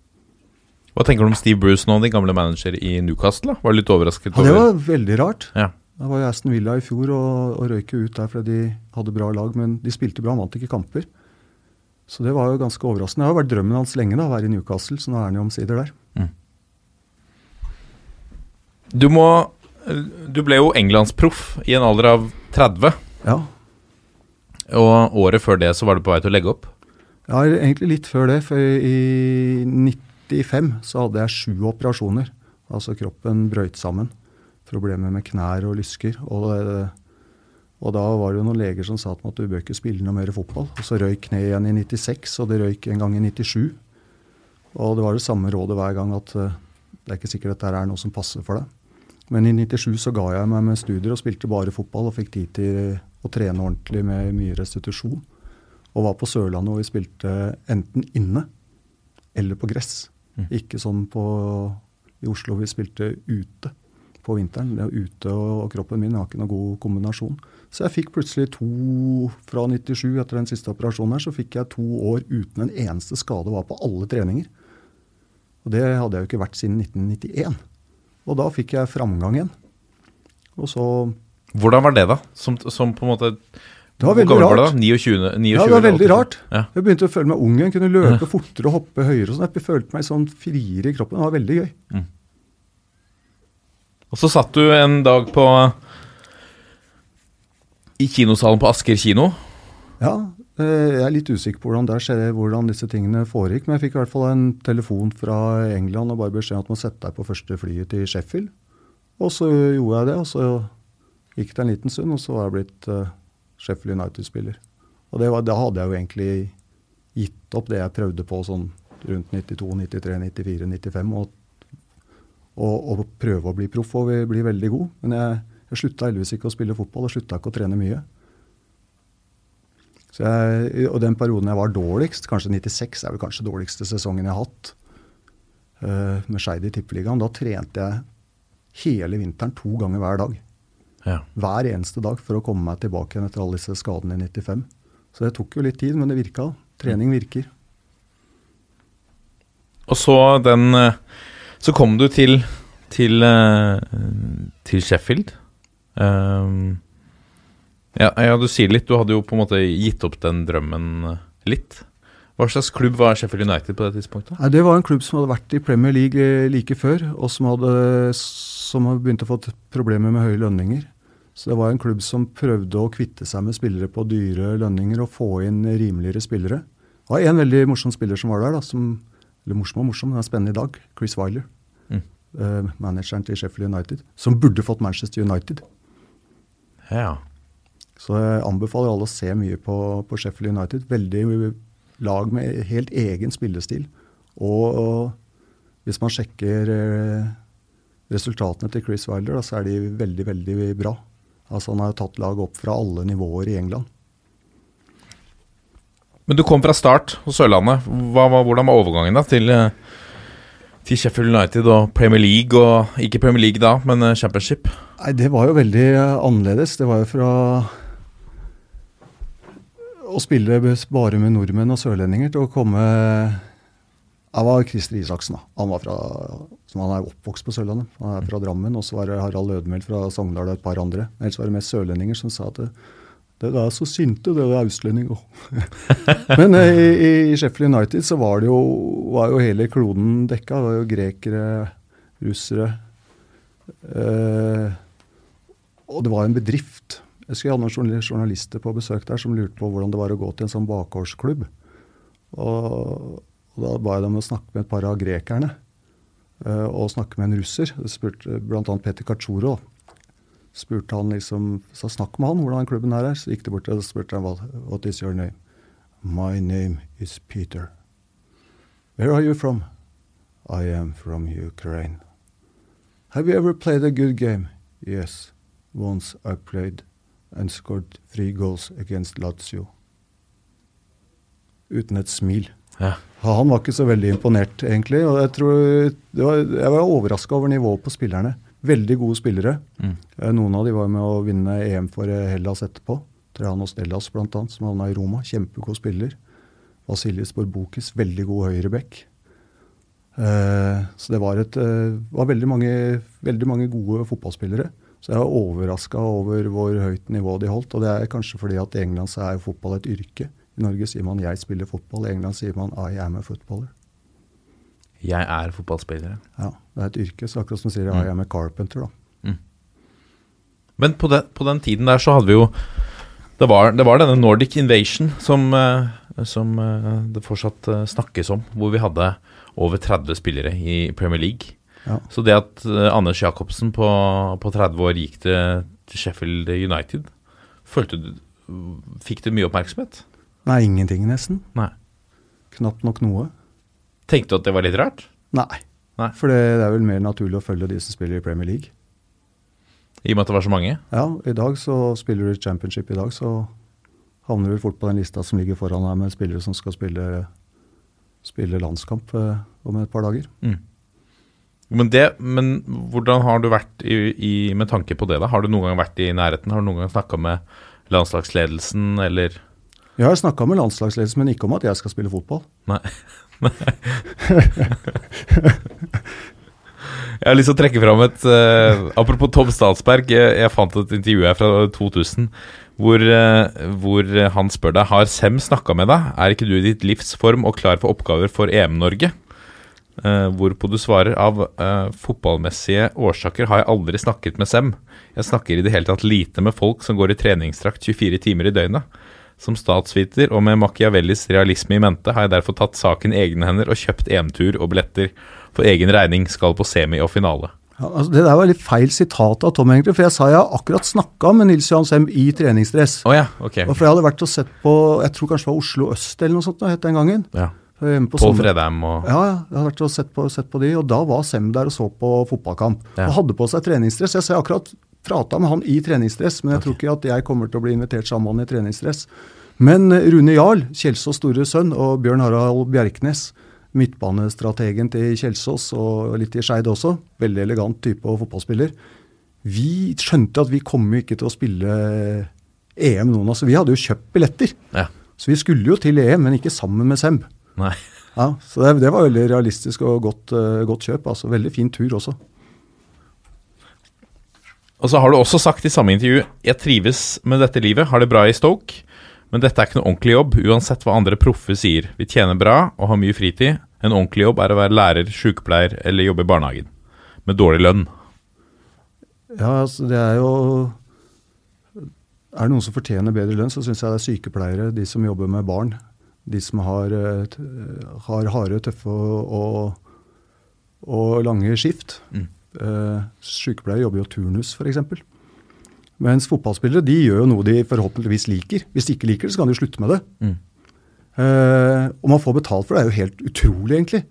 Hva tenker du om Steve Bruce nå, din gamle manager i Newcastle? da? Var litt overrasket Ja, det var veldig rart. Ja. Jeg var i Aston Villa i fjor og, og røyk ut der fordi de hadde bra lag, men de spilte bra, han vant ikke kamper. Så det var jo ganske overraskende. Det har vært drømmen hans lenge da, å være i Newcastle, så nå er han jo omsider der. Du må Du ble jo englandsproff i en alder av 30, Ja. og året før det så var du på vei til å legge opp. ja, egentlig litt før det, for i 95 så hadde jeg sju operasjoner. Altså kroppen brøyt sammen. Problemer med knær og lysker. Og, Og da var det jo noen leger som sa at du bør ikke spille noe mer fotball. Og så røyk kneet igjen i 96, og det røyk en gang i 97. Og det var det samme rådet hver gang at eh, det er ikke sikkert at dette er noe som passer for deg. Men i 97 så ga jeg meg med studier og spilte bare fotball og fikk tid til å trene ordentlig med mye restitusjon. Og var på Sørlandet hvor vi spilte enten inne eller på gress. Ikke sånn på, i Oslo vi spilte ute på vinteren. Det er ute og kroppen min har ikke noen god kombinasjon. Så jeg fikk plutselig to fra 97, etter den siste operasjonen her, så fikk jeg to år uten en eneste skade var på alle treninger. Og det hadde jeg jo ikke vært siden 1991. Og da fikk jeg framgang igjen. Og så Hvordan var det, da? Som, som på en måte Det var veldig var rart. da? 29? 29 Ja, det var veldig eller 87? rart. Ja. Jeg begynte å føle meg ung igjen. Kunne løpe fortere og hoppe høyere. og sånn. Jeg følte meg sånn friere i kroppen. Det var veldig gøy. Og så satt du en dag på i kinosalen på Asker kino. Ja, eh, jeg er litt usikker på hvordan, det skjer, hvordan disse tingene foregikk. Men jeg fikk i hvert fall en telefon fra England og bare beskjed om at man sette deg på første flyet til Sheffield. Og så gjorde jeg det, og så gikk det en liten stund, og så var jeg blitt eh, Sheffield United-spiller. Og var, da hadde jeg jo egentlig gitt opp det jeg prøvde på sånn rundt 92, 93, 94, 95. Og, og, og prøve å bli proff og bli veldig god. Men jeg, jeg slutta heldigvis ikke å spille fotball og slutta ikke å trene mye. Så jeg, og den perioden jeg var dårligst, kanskje 96 er vel kanskje dårligste sesongen jeg har hatt, uh, med Skeid i Tippeligaen, da trente jeg hele vinteren to ganger hver dag. Ja. Hver eneste dag for å komme meg tilbake igjen etter alle disse skadene i 95. Så det tok jo litt tid, men det virka. Trening virker. Og så den eh, Så kom du til til, eh, til Sheffield. Um, ja, ja, du sier litt. Du hadde jo på en måte gitt opp den drømmen eh, litt. Hva slags klubb var Sheffield United på det tidspunktet? Nei, det var en klubb som hadde vært i Premier League like før, og som hadde, som hadde begynt å få problemer med høye lønninger. Så det var en klubb som prøvde å kvitte seg med spillere på dyre lønninger og få inn rimeligere spillere. Det var en veldig morsom spiller som var der, da, som, eller morsom og morsom, den er spennende i dag, Chris Wiler. Mm. Uh, manageren til Sheffield United, som burde fått Manchester United. Ja. Så jeg anbefaler alle å se mye på, på Sheffield United. Veldig lag med helt egen spillestil. Og, og hvis man sjekker eh, resultatene til Chris Wilder, da, så er de veldig, veldig bra. Altså Han har jo tatt lag opp fra alle nivåer i England. Men du kom fra start hos Sørlandet. Hva, hvordan var overgangen da til, eh, til Sheffield United og Premier League? Og ikke Premier League da, men eh, Championship. Nei, Det var jo veldig eh, annerledes. Det var jo fra å spille bare med nordmenn og sørlendinger til å komme Jeg var Christer Isaksen, da. Han, var fra, som han er oppvokst på Sørlandet. Han er fra Drammen. Og så var det Harald Ødmeld fra Sogndal og et par andre. Ellers var det mest sørlendinger som sa at det, det er så sinte, det er østlendinger. Men eh, i, i Sheffield United så var det jo, var jo hele kloden dekka. Det var jo grekere, russere eh, Og det var en bedrift. Jeg husker jeg hadde noen journalister på besøk der som lurte på hvordan det var å gå til en sånn bakgårdsklubb. Og, og da ba jeg dem å snakke med et par av grekerne. Eh, og snakke med en russer. Spurte Bl.a. Peter Kachuro. spurte han liksom, så Snakk med han hvordan klubben her er. Så gikk de bort og spurte han, "What- What is your name? My name is Peter. Where are you from? I am from Ukraine. Have you ever played a good game? Yes. Once I played and scored three goals against Lazio. Uten et smil. Ja. Han var ikke så veldig imponert, egentlig. og Jeg, tror, det var, jeg var overraska over nivået på spillerne. Veldig gode spillere. Mm. Eh, Noen av de var med å vinne EM for eh, Hellas etterpå. Trajanos Dellas bl.a., som havna i Roma. Kjempegod spiller. Vasilis Borbokis, veldig god høyreback. Eh, så det var, et, eh, var veldig, mange, veldig mange gode fotballspillere. Så jeg var overraska over hvor høyt nivå de holdt. Og det er kanskje fordi at i England så er fotball et yrke. I Norge sier man 'jeg spiller fotball', i England sier man 'I am a footballer'. Jeg er fotballspiller. Ja, Det er et yrke, så akkurat som du sier 'I am a carpenter'. da. Men på den, på den tiden der så hadde vi jo Det var, det var denne Nordic Invasion som, eh, som eh, det fortsatt eh, snakkes om, hvor vi hadde over 30 spillere i Premier League. Ja. Så det at Anders Jacobsen på, på 30 år gikk til, til Sheffield United Følte du Fikk det mye oppmerksomhet? Nei, ingenting nesten. Nei. Knapt nok noe. Tenkte du at det var litt rart? Nei. Nei. For det, det er vel mer naturlig å følge de som spiller i Premier League. I og med at det var så mange? Ja, i dag så spiller du championship i dag, så havner du fort på den lista som ligger foran deg med spillere som skal spille, spille landskamp eh, om et par dager. Men, det, men hvordan har du vært i, i, med tanke på det? da? Har du noen gang vært i nærheten? Har du noen gang snakka med landslagsledelsen, eller Jeg har snakka med landslagsledelsen, men ikke om at jeg skal spille fotball. Nei. jeg har lyst til å trekke fram et uh, Apropos Tom Statsberg. Jeg, jeg fant et intervju her fra 2000 hvor, uh, hvor han spør deg Har Sem snakka med deg. Er ikke du i ditt livs form og klar for oppgaver for EM-Norge? Uh, hvorpå du svarer av uh, fotballmessige årsaker har jeg aldri snakket med Sem. Jeg snakker i det hele tatt lite med folk som går i treningsdrakt 24 timer i døgnet. Som statsviter og med Machiavellis realisme i mente har jeg derfor tatt saken i egne hender og kjøpt EM-tur og billetter for egen regning, skal på semi og finale. Ja, altså det der var litt feil sitat av Tom, egentlig, for jeg sa jeg akkurat snakka med Nils Johan Sem i treningsdress. Oh, ja, ok. Og for jeg hadde vært og sett på jeg tror kanskje det var Oslo Øst eller noe sånt det het den gangen. Ja. Pål Fredheim og Ja, ja. Jeg hadde vært og sett på, sett på de, og da var Sem der og så på fotballkamp. Ja. Og hadde på seg treningsdress. Jeg sa akkurat prata med han i treningsdress, men jeg tror ikke at jeg kommer til å bli invitert sammen med han i treningsdress. Men eh, Rune Jarl, Kjelsås' store sønn, og Bjørn Harald Bjerknes, midtbanestrategen til Kjelsås og litt i Skeid også, veldig elegant type og fotballspiller, vi skjønte at vi kom jo ikke til å spille EM noen av oss. Vi hadde jo kjøpt billetter. Ja. Så vi skulle jo til EM, men ikke sammen med Semb. Nei. Ja, så det, det var veldig realistisk og godt, eh, godt kjøp. altså Veldig fin tur også. Og så har du også sagt i samme intervju Jeg trives med dette livet, har det bra i Stoke, men dette er ikke noe ordentlig jobb, uansett hva andre proffe sier. Vi tjener bra og har mye fritid. En ordentlig jobb er å være lærer, sykepleier eller jobbe i barnehagen. Med dårlig lønn. Ja, altså det er jo Er det noen som fortjener bedre lønn, så syns jeg det er sykepleiere, de som jobber med barn. De som har, eh, har harde, tøffe og, og lange skift. Mm. Eh, sykepleiere jobber jo turnus, f.eks. Mens fotballspillere de gjør jo noe de forhåpentligvis liker. Hvis de ikke liker det, så kan de jo slutte med det. Mm. Eh, og man får betalt for det. Det er jo helt utrolig, egentlig.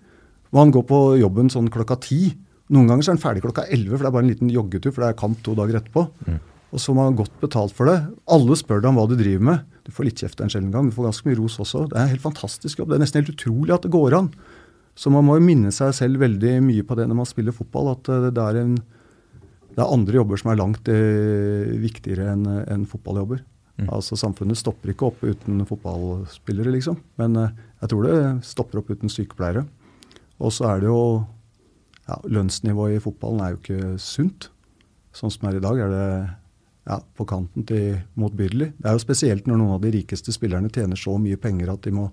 Man går på jobben sånn klokka ti. Noen ganger så er den ferdig klokka elleve, for det er bare en liten joggetur, for det er kamp to dager etterpå. Og så man godt betalt for det. Alle spør deg om hva du driver med. Du får litt kjeft en sjelden gang, du får ganske mye ros også. Det er en helt fantastisk jobb. Det er nesten helt utrolig at det går an. Så man må jo minne seg selv veldig mye på det når man spiller fotball, at eh, det er, en, det er andre jobber som er langt eh, viktigere enn en fotballjobber. Altså Samfunnet stopper ikke opp uten fotballspillere, liksom. Men eh, jeg tror det stopper opp uten sykepleiere. Og så er det jo ja, Lønnsnivået i fotballen er jo ikke sunt. Sånn som det er i dag, er det ja, på kanten til motbydelig. Det er jo spesielt når noen av de rikeste spillerne tjener så mye penger at de må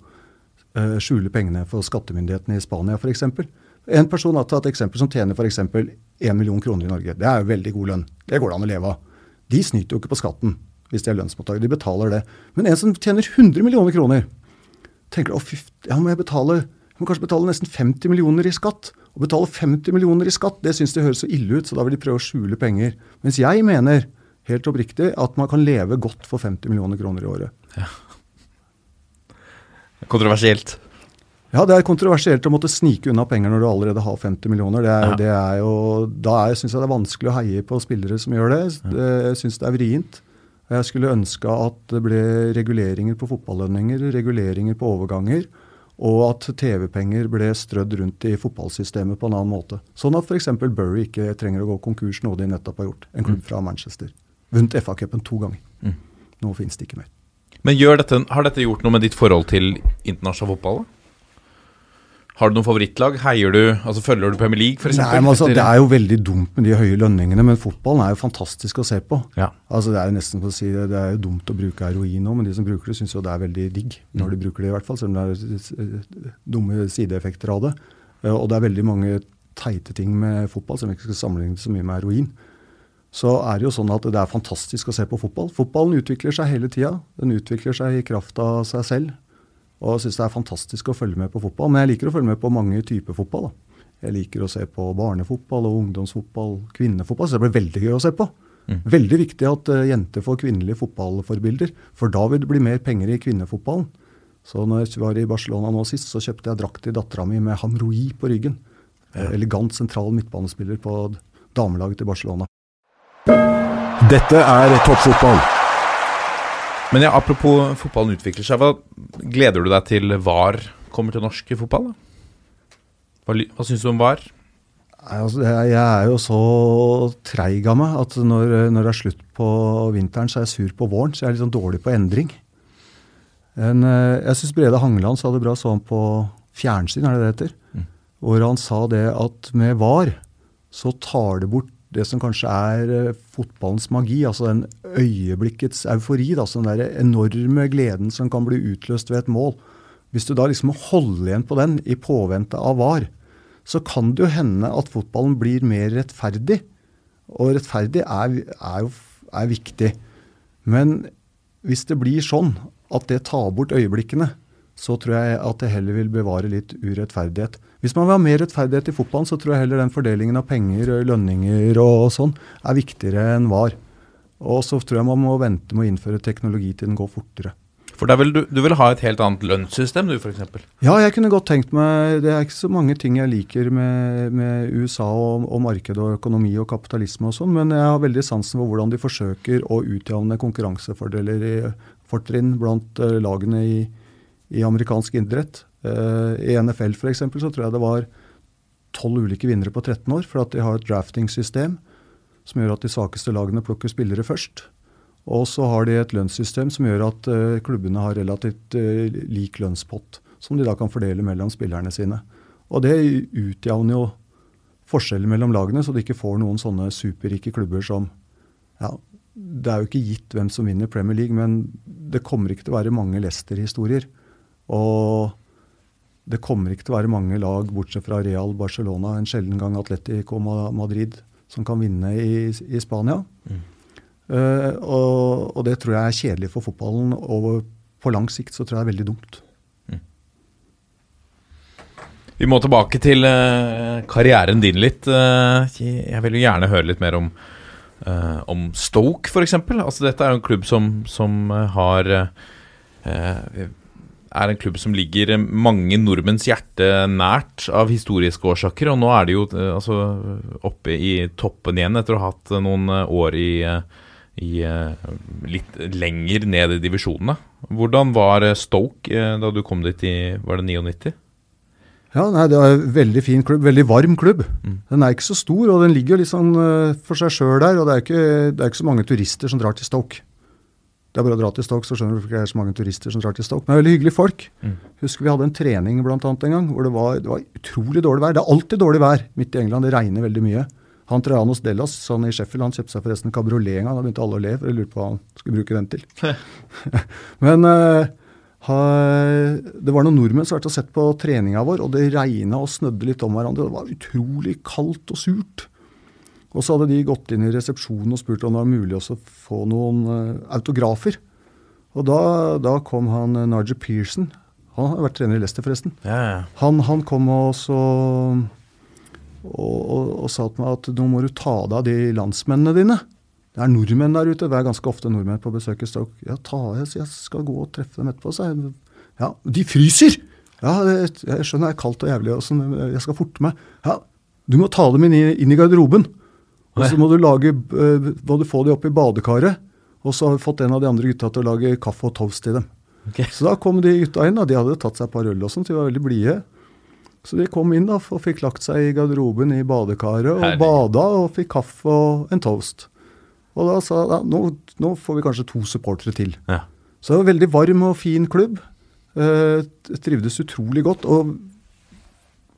skjule pengene for skattemyndighetene i Spania f.eks. En person har tatt eksempel som tjener f.eks. 1 million kroner i Norge. Det er jo veldig god lønn. Det går det an å leve av. De snyter jo ikke på skatten hvis de er lønnsmottakere. De betaler det. Men en som tjener 100 millioner kroner, tenker å fy, ja, må jeg betale må kanskje betale nesten 50 millioner i skatt. Å betale 50 millioner i skatt, det syns de høres så ille ut, så da vil de prøve å skjule penger. Mens jeg mener, helt oppriktig, at man kan leve godt for 50 millioner kroner i året. Kontroversielt. Ja, det er kontroversielt å måtte snike unna penger når du allerede har 50 millioner. Det er, Ja. det er jo, da syns jeg det er vanskelig å heie på spillere som gjør det. det jeg syns det er vrient. Jeg skulle ønske at det ble reguleringer på fotballønninger, reguleringer på overganger, og at TV-penger ble strødd rundt i fotballsystemet på en annen måte. Sånn at f.eks. Burry ikke trenger å gå konkurs, noe de nettopp har gjort. En klubb fra Manchester. Vunnet FA-cupen to ganger. Mm. Nå fins det ikke mer. Men dette, har dette gjort noe med ditt forhold til internasjonal fotball? Har du noen favorittlag? Heier du, altså Følger du Premier League, f.eks.? Altså, Det er jo veldig dumt med de høye lønningene, men fotballen er jo fantastisk å se på. Ja. Altså Det er jo nesten for å si det, det er jo dumt å bruke heroin nå, men de som bruker det, syns jo det er veldig digg. Når de bruker det, i hvert fall, selv om det er dumme sideeffekter av det. Eh, Og det er veldig mange teite ting med fotball som vi ikke skal sammenligne så mye med heroin. Så er det jo sånn at det er fantastisk å se på fotball. Fotballen utvikler seg hele tida. Den utvikler seg i kraft av seg selv. Og jeg syns det er fantastisk å følge med på fotball. Men jeg liker å følge med på mange typer fotball. da. Jeg liker å se på barnefotball og ungdomsfotball, kvinnefotball. Så det blir veldig gøy å se på. Veldig viktig at uh, jenter får kvinnelige fotballforbilder, for da vil det bli mer penger i kvinnefotballen. Så når jeg var i Barcelona nå sist, så kjøpte jeg drakt til dattera mi med Hamroi på ryggen. Ja. Elegant sentral midtbanespiller på damelaget til Barcelona. Dette er toppfotball. Men ja, apropos fotballen utvikler seg, hva gleder du deg til VAR kommer til norsk fotball? da? Hva, hva syns du om VAR? Nei, altså, jeg, er jo så treig av meg at når, når det er slutt på vinteren, så er jeg sur på våren. Så jeg er litt sånn dårlig på endring. En, eh, jeg syns Brede Hangeland sa det bra sånn på fjernsyn, er det det heter? Hvor han sa det at med VAR så tar det bort det som kanskje er eh, fotballens magi, altså den øyeblikkets eufori. Altså den der enorme gleden som kan bli utløst ved et mål. Hvis du da liksom må holde igjen på den i påvente av VAR, så kan det jo hende at fotballen blir mer rettferdig. Og rettferdig er, er jo er viktig. Men hvis det blir sånn at det tar bort øyeblikkene, så tror jeg at det heller vil bevare litt urettferdighet. Hvis man vil ha mer rettferdighet i fotballen, så tror jeg heller den fordelingen av penger, lønninger og sånn er viktigere enn var. Og så tror jeg man må vente med å innføre teknologi til den går fortere. For er du, du vil ha et helt annet lønnssystem, du f.eks.? Ja, jeg kunne godt tenkt meg Det er ikke så mange ting jeg liker med, med USA og, og marked og økonomi og kapitalisme og sånn, men jeg har veldig sansen for hvordan de forsøker å utjevne konkurransefordeler i fortrinn blant eh, lagene i, i amerikansk idrett. Eh, I NFL f.eks. så tror jeg det var tolv ulike vinnere på 13 år, for at de har et drafting-system som gjør at de svakeste lagene plukker spillere først. Og så har de et lønnssystem som gjør at eh, klubbene har relativt eh, lik lønnspott, som de da kan fordele mellom spillerne sine. Og det utjevner jo forskjeller mellom lagene, så de ikke får noen sånne superrike klubber som ja, Det er jo ikke gitt hvem som vinner Premier League, men det kommer ikke til å være mange Leicester-historier. Og det kommer ikke til å være mange lag, bortsett fra Real Barcelona, en sjelden gang Atletico Madrid, som kan vinne i, i Spania. Eh, og, og det tror jeg er kjedelig for fotballen, og på lang sikt så tror jeg det er veldig dumt. Vi må tilbake til uh, karrieren din litt. Uh, jeg vil jo gjerne høre litt mer om, uh, om Stoke, f.eks. Altså, dette er jo en klubb som, som har Er en klubb som ligger mange nordmenns hjerte nært av historiske årsaker. Og nå er de jo eh, altså, oppe i toppen igjen etter å ha hatt noen eh, år i, eh, i litt lenger ned i divisjonene. Hvordan var Stoke da du kom dit i Var det 99? Ja, nei, Det er en veldig fin klubb, veldig varm klubb. Den er ikke så stor, og den ligger jo litt sånn for seg sjøl der. Og det er, ikke, det er ikke så mange turister som drar til Stoke. Det er bare å dra til stok, så skjønner du hvorfor det er så mange turister som drar til stok. Men det er veldig hyggelige folk. Husker vi hadde en trening blant annet en gang hvor det var, det var utrolig dårlig vær. Det er alltid dårlig vær midt i England. Det regner veldig mye. Han Trajanos Dellas han i Sheffield han kjøpte seg forresten en kabriolet en gang. Da begynte alle å le, for jeg lurte på hva han skulle bruke den til. Men uh, ha, det var noen nordmenn som hadde sett på treninga vår, og det regna og snødde litt om hverandre. Det var utrolig kaldt og surt. Og så hadde de gått inn i resepsjonen og spurt om det var mulig også å få noen eh, autografer. Og da, da kom han uh, Narger Pearson. Han har vært trener i Leicester, forresten. Ja, ja. Han, han kom og, så, og, og, og sa til meg at nå må du ta deg av de landsmennene dine. Det er nordmenn der ute. Det er ganske ofte nordmenn på besøk i Stoke. Ja, ta jeg, jeg skal gå og treffe dem etterpå, sa jeg. Ja, de fryser! Ja, jeg, jeg skjønner det er kaldt og jævlig, og sånn, jeg skal forte meg. Ja, du må ta dem inn i, inn i garderoben. Og så må du, lage, eh, må du få dem opp i badekaret. Og så har vi fått en av de andre gutta til å lage kaffe og toast til dem. Okay. Så da kom de gutta inn, og de hadde tatt seg et par øl og sånt, de var veldig blide. Så de kom inn da, og fikk lagt seg i garderoben i badekaret og Herlig. bada og fikk kaffe og en toast. Og da sa jeg nå, nå får vi kanskje to supportere til. Ja. Så det var en veldig varm og fin klubb. Eh, trivdes utrolig godt. Og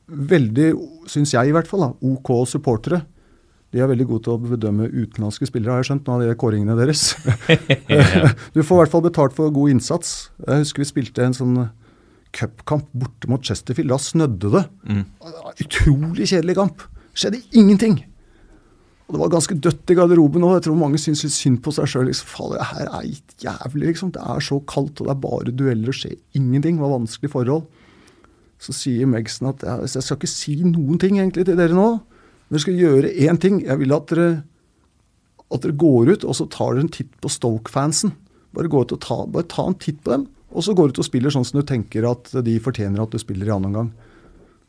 veldig, syns jeg i hvert fall, da, OK supportere. De er veldig gode til å bedømme utenlandske spillere, har jeg skjønt, nå av de kåringene deres. du får i hvert fall betalt for god innsats. Jeg husker vi spilte en sånn cupkamp borte mot Chesterfield. Da snødde det. Mm. Det Utrolig kjedelig kamp. Skjedde ingenting. Og det var ganske dødt i garderoben òg. Jeg tror mange syns litt synd på seg sjøl. Liksom, det her er jævlig, liksom. Det er så kaldt, og det er bare dueller, og skjer ingenting. Det var vanskelige forhold. Så sier Megson at jeg, jeg skal ikke si noen ting egentlig til dere nå. Dere skal gjøre én ting. Jeg vil at dere at dere går ut og så tar dere en titt på Stoke-fansen. Bare gå ut og ta, bare ta en titt på dem, og så går du ut og spiller sånn som du tenker at de fortjener at du spiller i annen omgang.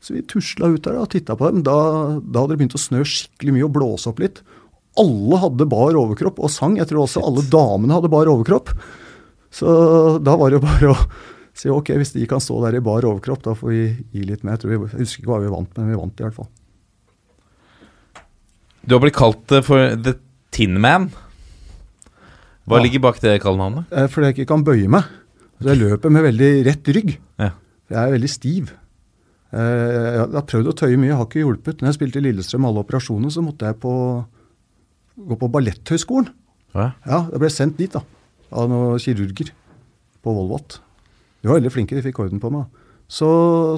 Så vi tusla ut der og titta på dem. Da, da hadde det begynt å snø skikkelig mye og blåse opp litt. Alle hadde bar overkropp og sang. Jeg tror også alle damene hadde bar overkropp. Så da var det jo bare å si ok, hvis de kan stå der i bar overkropp, da får vi gi litt mer. Jeg, tror vi, jeg husker ikke hva vi vant, men vi vant i hvert fall. Du har blitt kalt eh, for The Tin Man. Hva Ja. ligger bak det kallenavnet? Eh, Fordi jeg ikke kan bøye meg. Så jeg løper med veldig rett rygg. Ja. Jeg er veldig stiv. Eh, Jeg har prøvd å tøye mye, har ikke hjulpet. Når jeg spilte i Lillestrøm alle operasjoner, så måtte jeg på, gå på Balletthøgskolen. Ja. Ja, jeg ble sendt dit da, av noen kirurger på Volvat. De var veldig flinke, de fikk orden på meg. Så,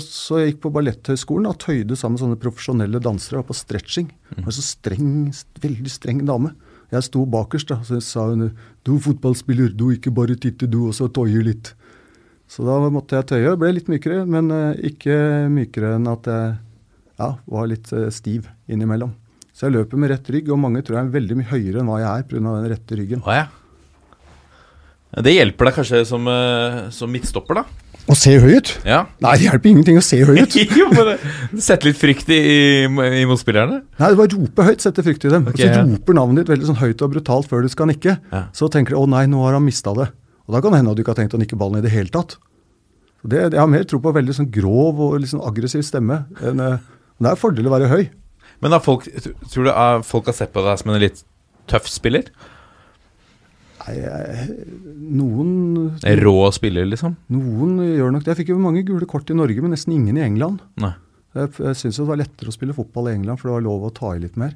så jeg gikk på Balletthøgskolen og tøyde sammen med sånne profesjonelle dansere på stretching. Det var så streng, veldig streng dame. Jeg sto bakerst, da, så sa hun du fotballspiller, du ikke bare titter, du også tøyer litt. Så da måtte jeg tøye. Ble litt mykere, men eh, ikke mykere enn at jeg ja, var litt eh, stiv innimellom. Så jeg løper med rett rygg, og mange tror jeg er veldig mye høyere enn hva jeg er pga. den rette ryggen. Å ja. Det hjelper deg kanskje som, eh, som midtstopper, da? Å se høy ut? Ja. Nei, det hjelper ingenting å se høy ut. jo, men det- Sette litt frykt i, i, motspillerne? Nei, det var rope høyt, sette frykt i dem. Okay, så roper navnet ditt veldig sånn høyt og brutalt før du skal nikke. Ja. Så tenker du å nei, nå har han mista det. Og da kan det hende at du ikke har tenkt å nikke ballen i det hele tatt. Så det, jeg har mer tro på veldig sånn grov og sånn aggressiv stemme. enn, men det er en fordel å være høy. Men da folk, tror du folk har sett på deg som en litt tøff spiller? Nei, noen, En rå spiller, liksom? noen gjør nok det. Jeg fikk jo mange gule kort i Norge, men nesten ingen i England. Nei. Jeg, jeg syns det var lettere å spille fotball i England, for det var lov å ta i litt mer.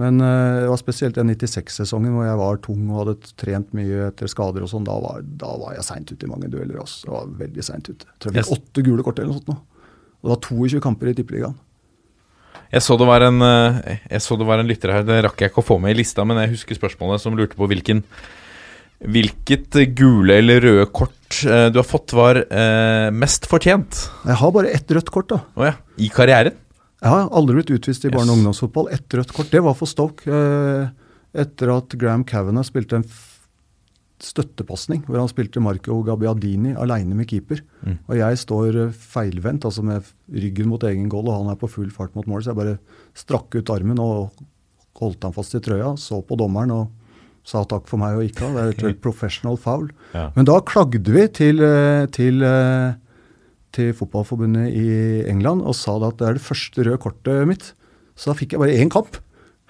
Men eh, det var spesielt den 96-sesongen hvor jeg var tung og hadde trent mye etter skader og sånn. Da var, da var jeg seint ute i mange dueller. Også. Jeg var veldig seint ute. Jeg tror jeg fikk åtte gule kort eller noe sånt nå. Og var 22 kamper i Tippeligaen. Jeg så, det var en, eh, jeg så det var en lytter her, det rakk jeg ikke å få med i lista, men jeg husker spørsmålet som lurte på hvilken Hvilket gule eller røde kort eh, du har fått var eh, mest fortjent? Jeg har bare ett rødt kort, da. Oh, ja. I karrieren? Jeg har aldri blitt utvist i barne- og ungdomsfotball. Ett rødt kort. Det var for Stoke. Eh, etter at Graham Kavanagh spilte en støttepasning hvor han spilte Marco Gabbiadini aleine med keeper. Mm. Og jeg står feilvendt, altså med ryggen mot egen goal, og han er på full fart mot mål. Så jeg bare strakk ut armen og holdt han fast i trøya, så på dommeren og sa takk for meg og gikk av. Det er et professional foul. Ja. Men da klagde vi til, eh, til, eh, til fotballforbundet i England og sa at det er det første røde kortet mitt. Så da fikk jeg bare én kamp.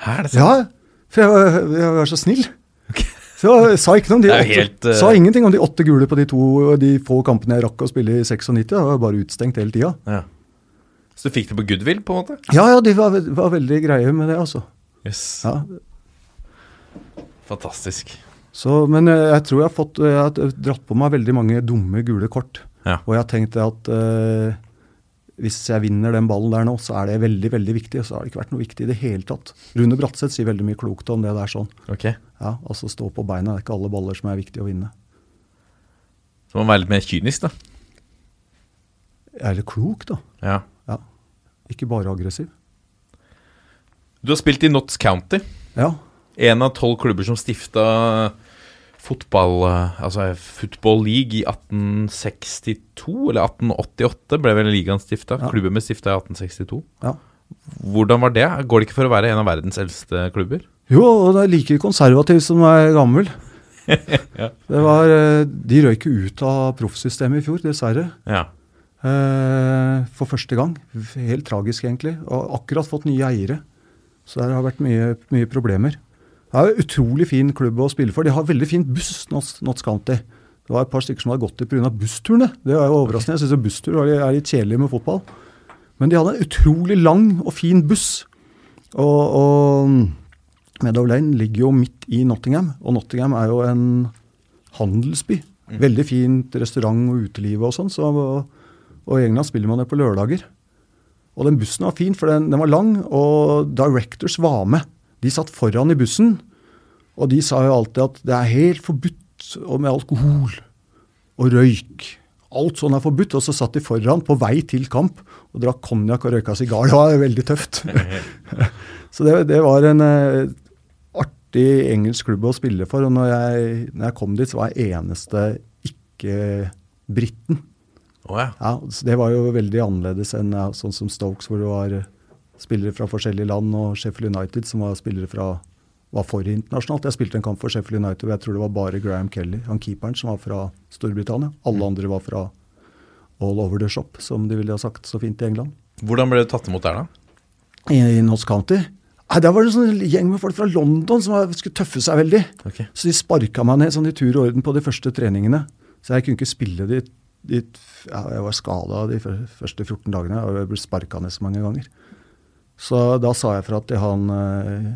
Her er det sant? Ja, for jeg var, jeg var så snill. Så jeg sa, om de helt, uh... sa ingenting om de åtte gule på de to de få kampene jeg rakk å spille i 96. Da var jeg bare utstengt hele tida. Ja. Så du fikk det på goodwill, på en måte? Ja, ja, de var, var veldig greie med det, altså. Yes. Ja, Fantastisk. Så, men eh, jeg tror jeg har fått Jeg har dratt på meg veldig mange dumme gule kort. Ja. Og jeg har tenkt at eh, hvis jeg vinner den ballen der nå, så er det veldig veldig viktig. Og så har det ikke vært noe viktig i det hele tatt. Rune Bratseth sier veldig mye klokt om det der sånn. Okay. Ja, altså stå på beina. Det er ikke alle baller som er viktig å vinne. Så må man være litt mer kynisk, da. Jeg er klok, da. Ja. Ja. Ikke bare aggressiv. Du har spilt i Notts County. Ja. En av tolv klubber som stifta fotball Altså Football League i 1862, eller 1888 ble vel ligaen stifta. Ja. Klubben ble stifta i 1862. ja. Hvordan var det? Går det ikke for å være en av verdens eldste klubber? Jo, og det er like konservativ som er gammel. Det var, eh, de røyk jo ut av proffsystemet i fjor, dessverre. Ja. Eh, for første gang. Helt tragisk, egentlig. Og akkurat fått nye eiere. Så der har vært mye, mye problemer. Det er en utrolig fin klubb å spille for. De har veldig fin buss, Notts County. Det var et par stykker som hadde gått dit pga. bussturene. Det er jo overraskende. Jeg syns busstur er litt kjedelig med fotball. Men de hadde en utrolig lang og fin buss. Og, og Meadow Lane ligger jo midt i Nottingham, og Nottingham er jo en handelsby. Veldig fint restaurant og uteliv og sånn. Så, og i England spiller man det på lørdager. Og den bussen var fin, for den, den var lang, og directors var med. De satt foran i bussen, og de sa jo alltid at det er helt forbudt med alkohol og røyk. Alt sånn er forbudt. Og så satt de foran på vei til kamp og drakk konjakk og røyka sigar. Det var veldig tøft. så det, det var en uh, artig engelsk klubb å spille for. Og når jeg, når jeg kom dit, så var jeg eneste ikke-briten. Oh, ja. Ja, det var jo veldig annerledes enn sånn som Stokes, hvor det var eh, spillere fra forskjellige land, og Sheffield United, som var spillere fra var for internasjonalt. Jeg spilte en kamp for Sheffield United, og jeg tror det var bare Graham Kelly, han keeperen, som var fra Storbritannia. Alle andre var fra all over the shop, som de ville ha sagt så fint i England. Hvordan ble du tatt imot der, da? I, i Notts County. Nei, Der var det en sånn gjeng med folk fra London som skulle tøffe seg veldig. Okay. Så de sparka meg ned sånn i tur og orden på de første treningene. Så jeg kunne ikke spille de, de ja, Jeg var skada de første 14 dagene. og Jeg ble sparka ned så mange ganger. Så da sa jeg fra til han eh,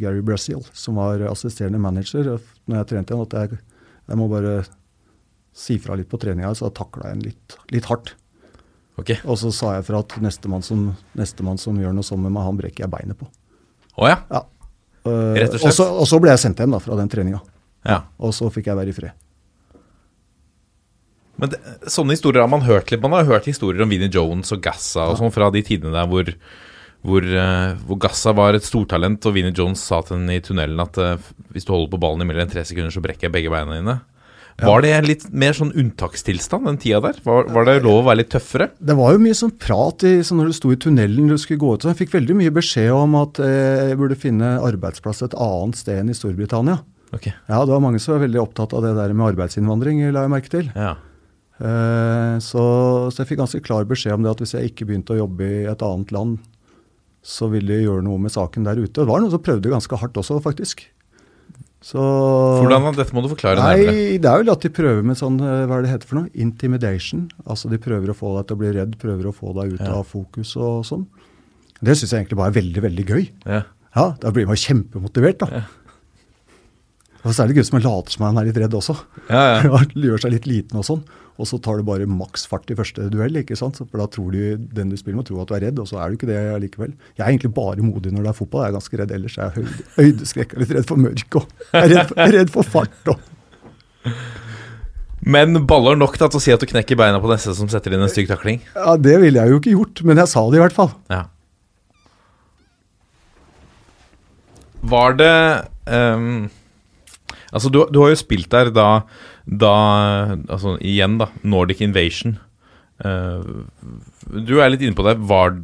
Gary Brazil, som var assisterende manager, når jeg trente igjen, at jeg, jeg må bare si fra litt på treninga, så da takla jeg en litt, litt hardt. Okay. Og så sa jeg fra at nestemann som, nestemann som gjør noe sånn med meg, han brekker jeg beinet på. Å ja. Ja. Uh, Rett og slett? så, og så ble jeg sendt hjem da, fra den treninga. ja. Og så fikk jeg være i fred. Men det, sånne historier har man hørt litt. Man har hørt historier om Vinnie Jones og Gassa og sånn fra de tidene der hvor, hvor, eh, hvor Gassa var et stortalent, og Vinnie Jones sa til henne i tunnelen at eh, hvis du holder på ballen i mellom tre sekunder, så brekker jeg begge beina dine. Var det litt mer sånn unntakstilstand den tida der? Var, var det lov å være litt tøffere? Det var jo mye sånn prat i, så når du sto i tunnelen du skulle gå ut. Så jeg fikk veldig mye beskjed om at eh, jeg burde finne arbeidsplass et annet sted enn i Storbritannia. Okay. Ja, det var mange som var veldig opptatt av det der med arbeidsinnvandring, la jeg merke til. Ja. Eh, så, så jeg fikk ganske klar beskjed om det at hvis jeg ikke begynte å jobbe i et annet land, så ville de gjøre noe med saken der ute. Det var noen som prøvde ganske hardt også, faktisk. Så Hvordan. Dette må du forklare nærmere. Nei, det er vel at de prøver med sånn, eh, hva er det heter for noe? Intimidation. Altså de prøver å få deg til å bli redd, prøver å få deg ut Ja. av fokus og sånn. Det syns jeg egentlig bare er veldig, veldig gøy. Ja. Ja, Da blir man kjempemotivert, da. Og så er det gøy som later som han er litt redd også. Ja, ja. Gjør seg litt liten og sånn. Og så tar du bare maks fart i første duell, ikke sant. For da tror du, den du spiller med, tror at du er redd, og så er du ikke det allikevel. Jeg er egentlig bare modig når det er fotball. Jeg er ganske redd ellers. Jeg er høyde, høydeskrekk litt redd for mørk og jeg er redd, for- jeg er redd for fart og Men baller nok da, til å si at du knekker beina på neste som setter inn en stygg takling? Ja, det ville jeg jo ikke gjort, men jeg sa det i hvert fall. Ja. Var det ehm, Altså, du, du har jo spilt der da, da Altså, igjen, da. Nordic Invasion. Uh, du er litt inne på det. Var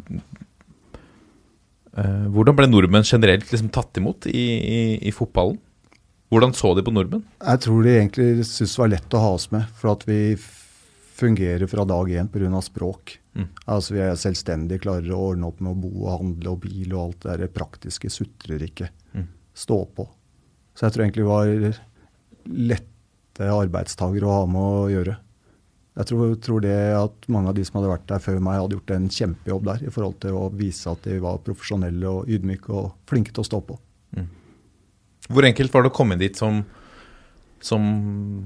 uh, Hvordan ble nordmenn generelt liksom tatt imot i, i, i fotballen? Hvordan så de på nordmenn? Jeg tror de egentlig syntes det var lett å ha oss med, for at vi fungerer fra dag én pga. språk. Mm. Altså Vi er selvstendige, klarer å ordne opp med å bo og handle og bil og alt det der praktiske. Sutrer ikke. Mm. Stå på. Så jeg tror egentlig det var lette arbeidstagere å ha med å gjøre. Jeg tror, tror det at mange av de som hadde vært der før meg, hadde gjort en kjempejobb der i forhold til å vise at de var profesjonelle og ydmyke og flinke til å stå på. Hvor enkelt var det å komme dit som, som,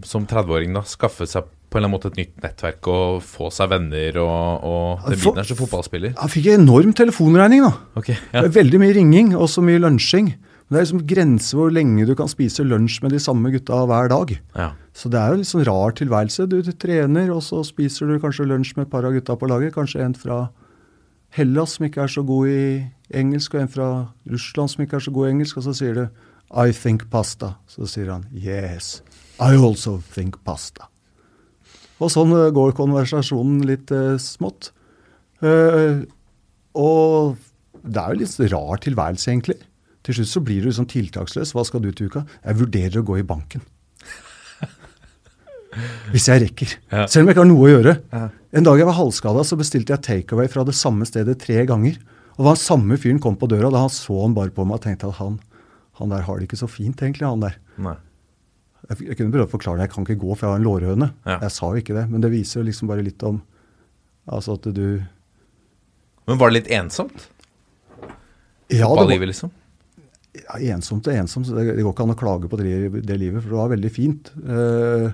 som 30-åring? da, Skaffe seg på en eller annen måte et nytt nettverk og få seg venner og, og den biten som fotballspiller? Jeg fikk en enorm telefonregning, da. Okay, ja. Veldig mye ringing og så mye lunsjing. Men det er liksom grenser hvor lenge du kan spise lunsj med de samme gutta hver dag. ja. Så det er jo en litt sånn rar tilværelse. Du, du trener, og så spiser du kanskje lunsj med et par av gutta på laget. Kanskje en fra Hellas som ikke er så god i engelsk, og en fra Russland som ikke er så god i engelsk. Og så sier du I think pasta. Så sier han yes, I also think pasta. Og sånn eh, går konversasjonen litt eh, smått. Eh, og det er jo litt rar tilværelse, egentlig. Til slutt så blir du sånn tiltaksløs. Hva skal du til uka? Jeg vurderer å gå i banken. Hvis jeg rekker. Ja. Selv om jeg ikke har noe å gjøre. En dag jeg var halvskada, så bestilte jeg takeaway fra det samme stedet tre ganger. Og da samme fyren kom på døra, da han så han bare på meg og tenkte at han, han der har det ikke så fint, egentlig, han der. Nei. Jeg, jeg kunne prøvd å forklare det, jeg kan ikke gå, for jeg har en lårhøne. Ja. Jeg sa jo ikke det, men det viser jo liksom bare litt om altså at du Men var det litt ensomt? Ja, det var, livet, liksom? Ja, ensomt og ensomt. Det, det går ikke an å klage på det, det livet, for det var veldig fint. Eh,